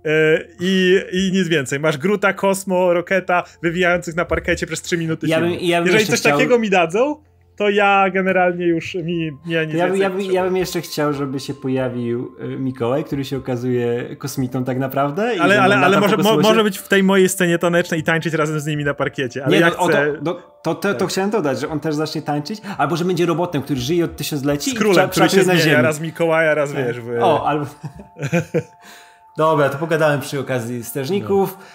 E, I, I nic więcej. Masz Gruta, Kosmo, Roketa wywijających na parkecie przez 3 minuty ja bym, ja bym Jeżeli coś chciał... takiego mi dadzą, to ja generalnie już mi nie, nie ja, ja, ja, bym jeszcze chciał, żeby się pojawił y, Mikołaj, który się okazuje kosmitą tak naprawdę. Ale, ale, ale może, mo, może być w tej mojej scenie tanecznej i tańczyć razem z nimi na parkiecie. Ale nie, ja no, chcę... to, to, to, to, chciałem dodać, że on też zacznie tańczyć, albo że będzie robotem, który żyje od tysiącleci z królem, i który się zmienia, ziemi. raz Mikołaja, raz tak. wiesz. W... O, albo... <laughs> Dobra, to pogadałem przy okazji strażników. No.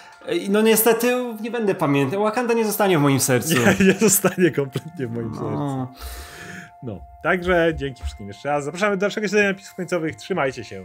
No niestety nie będę pamiętał. Wakanda nie zostanie w moim sercu. Nie, nie zostanie kompletnie w moim sercu. No, także dzięki wszystkim jeszcze raz. Zapraszamy do dalszego śledzenia napisów końcowych. Trzymajcie się.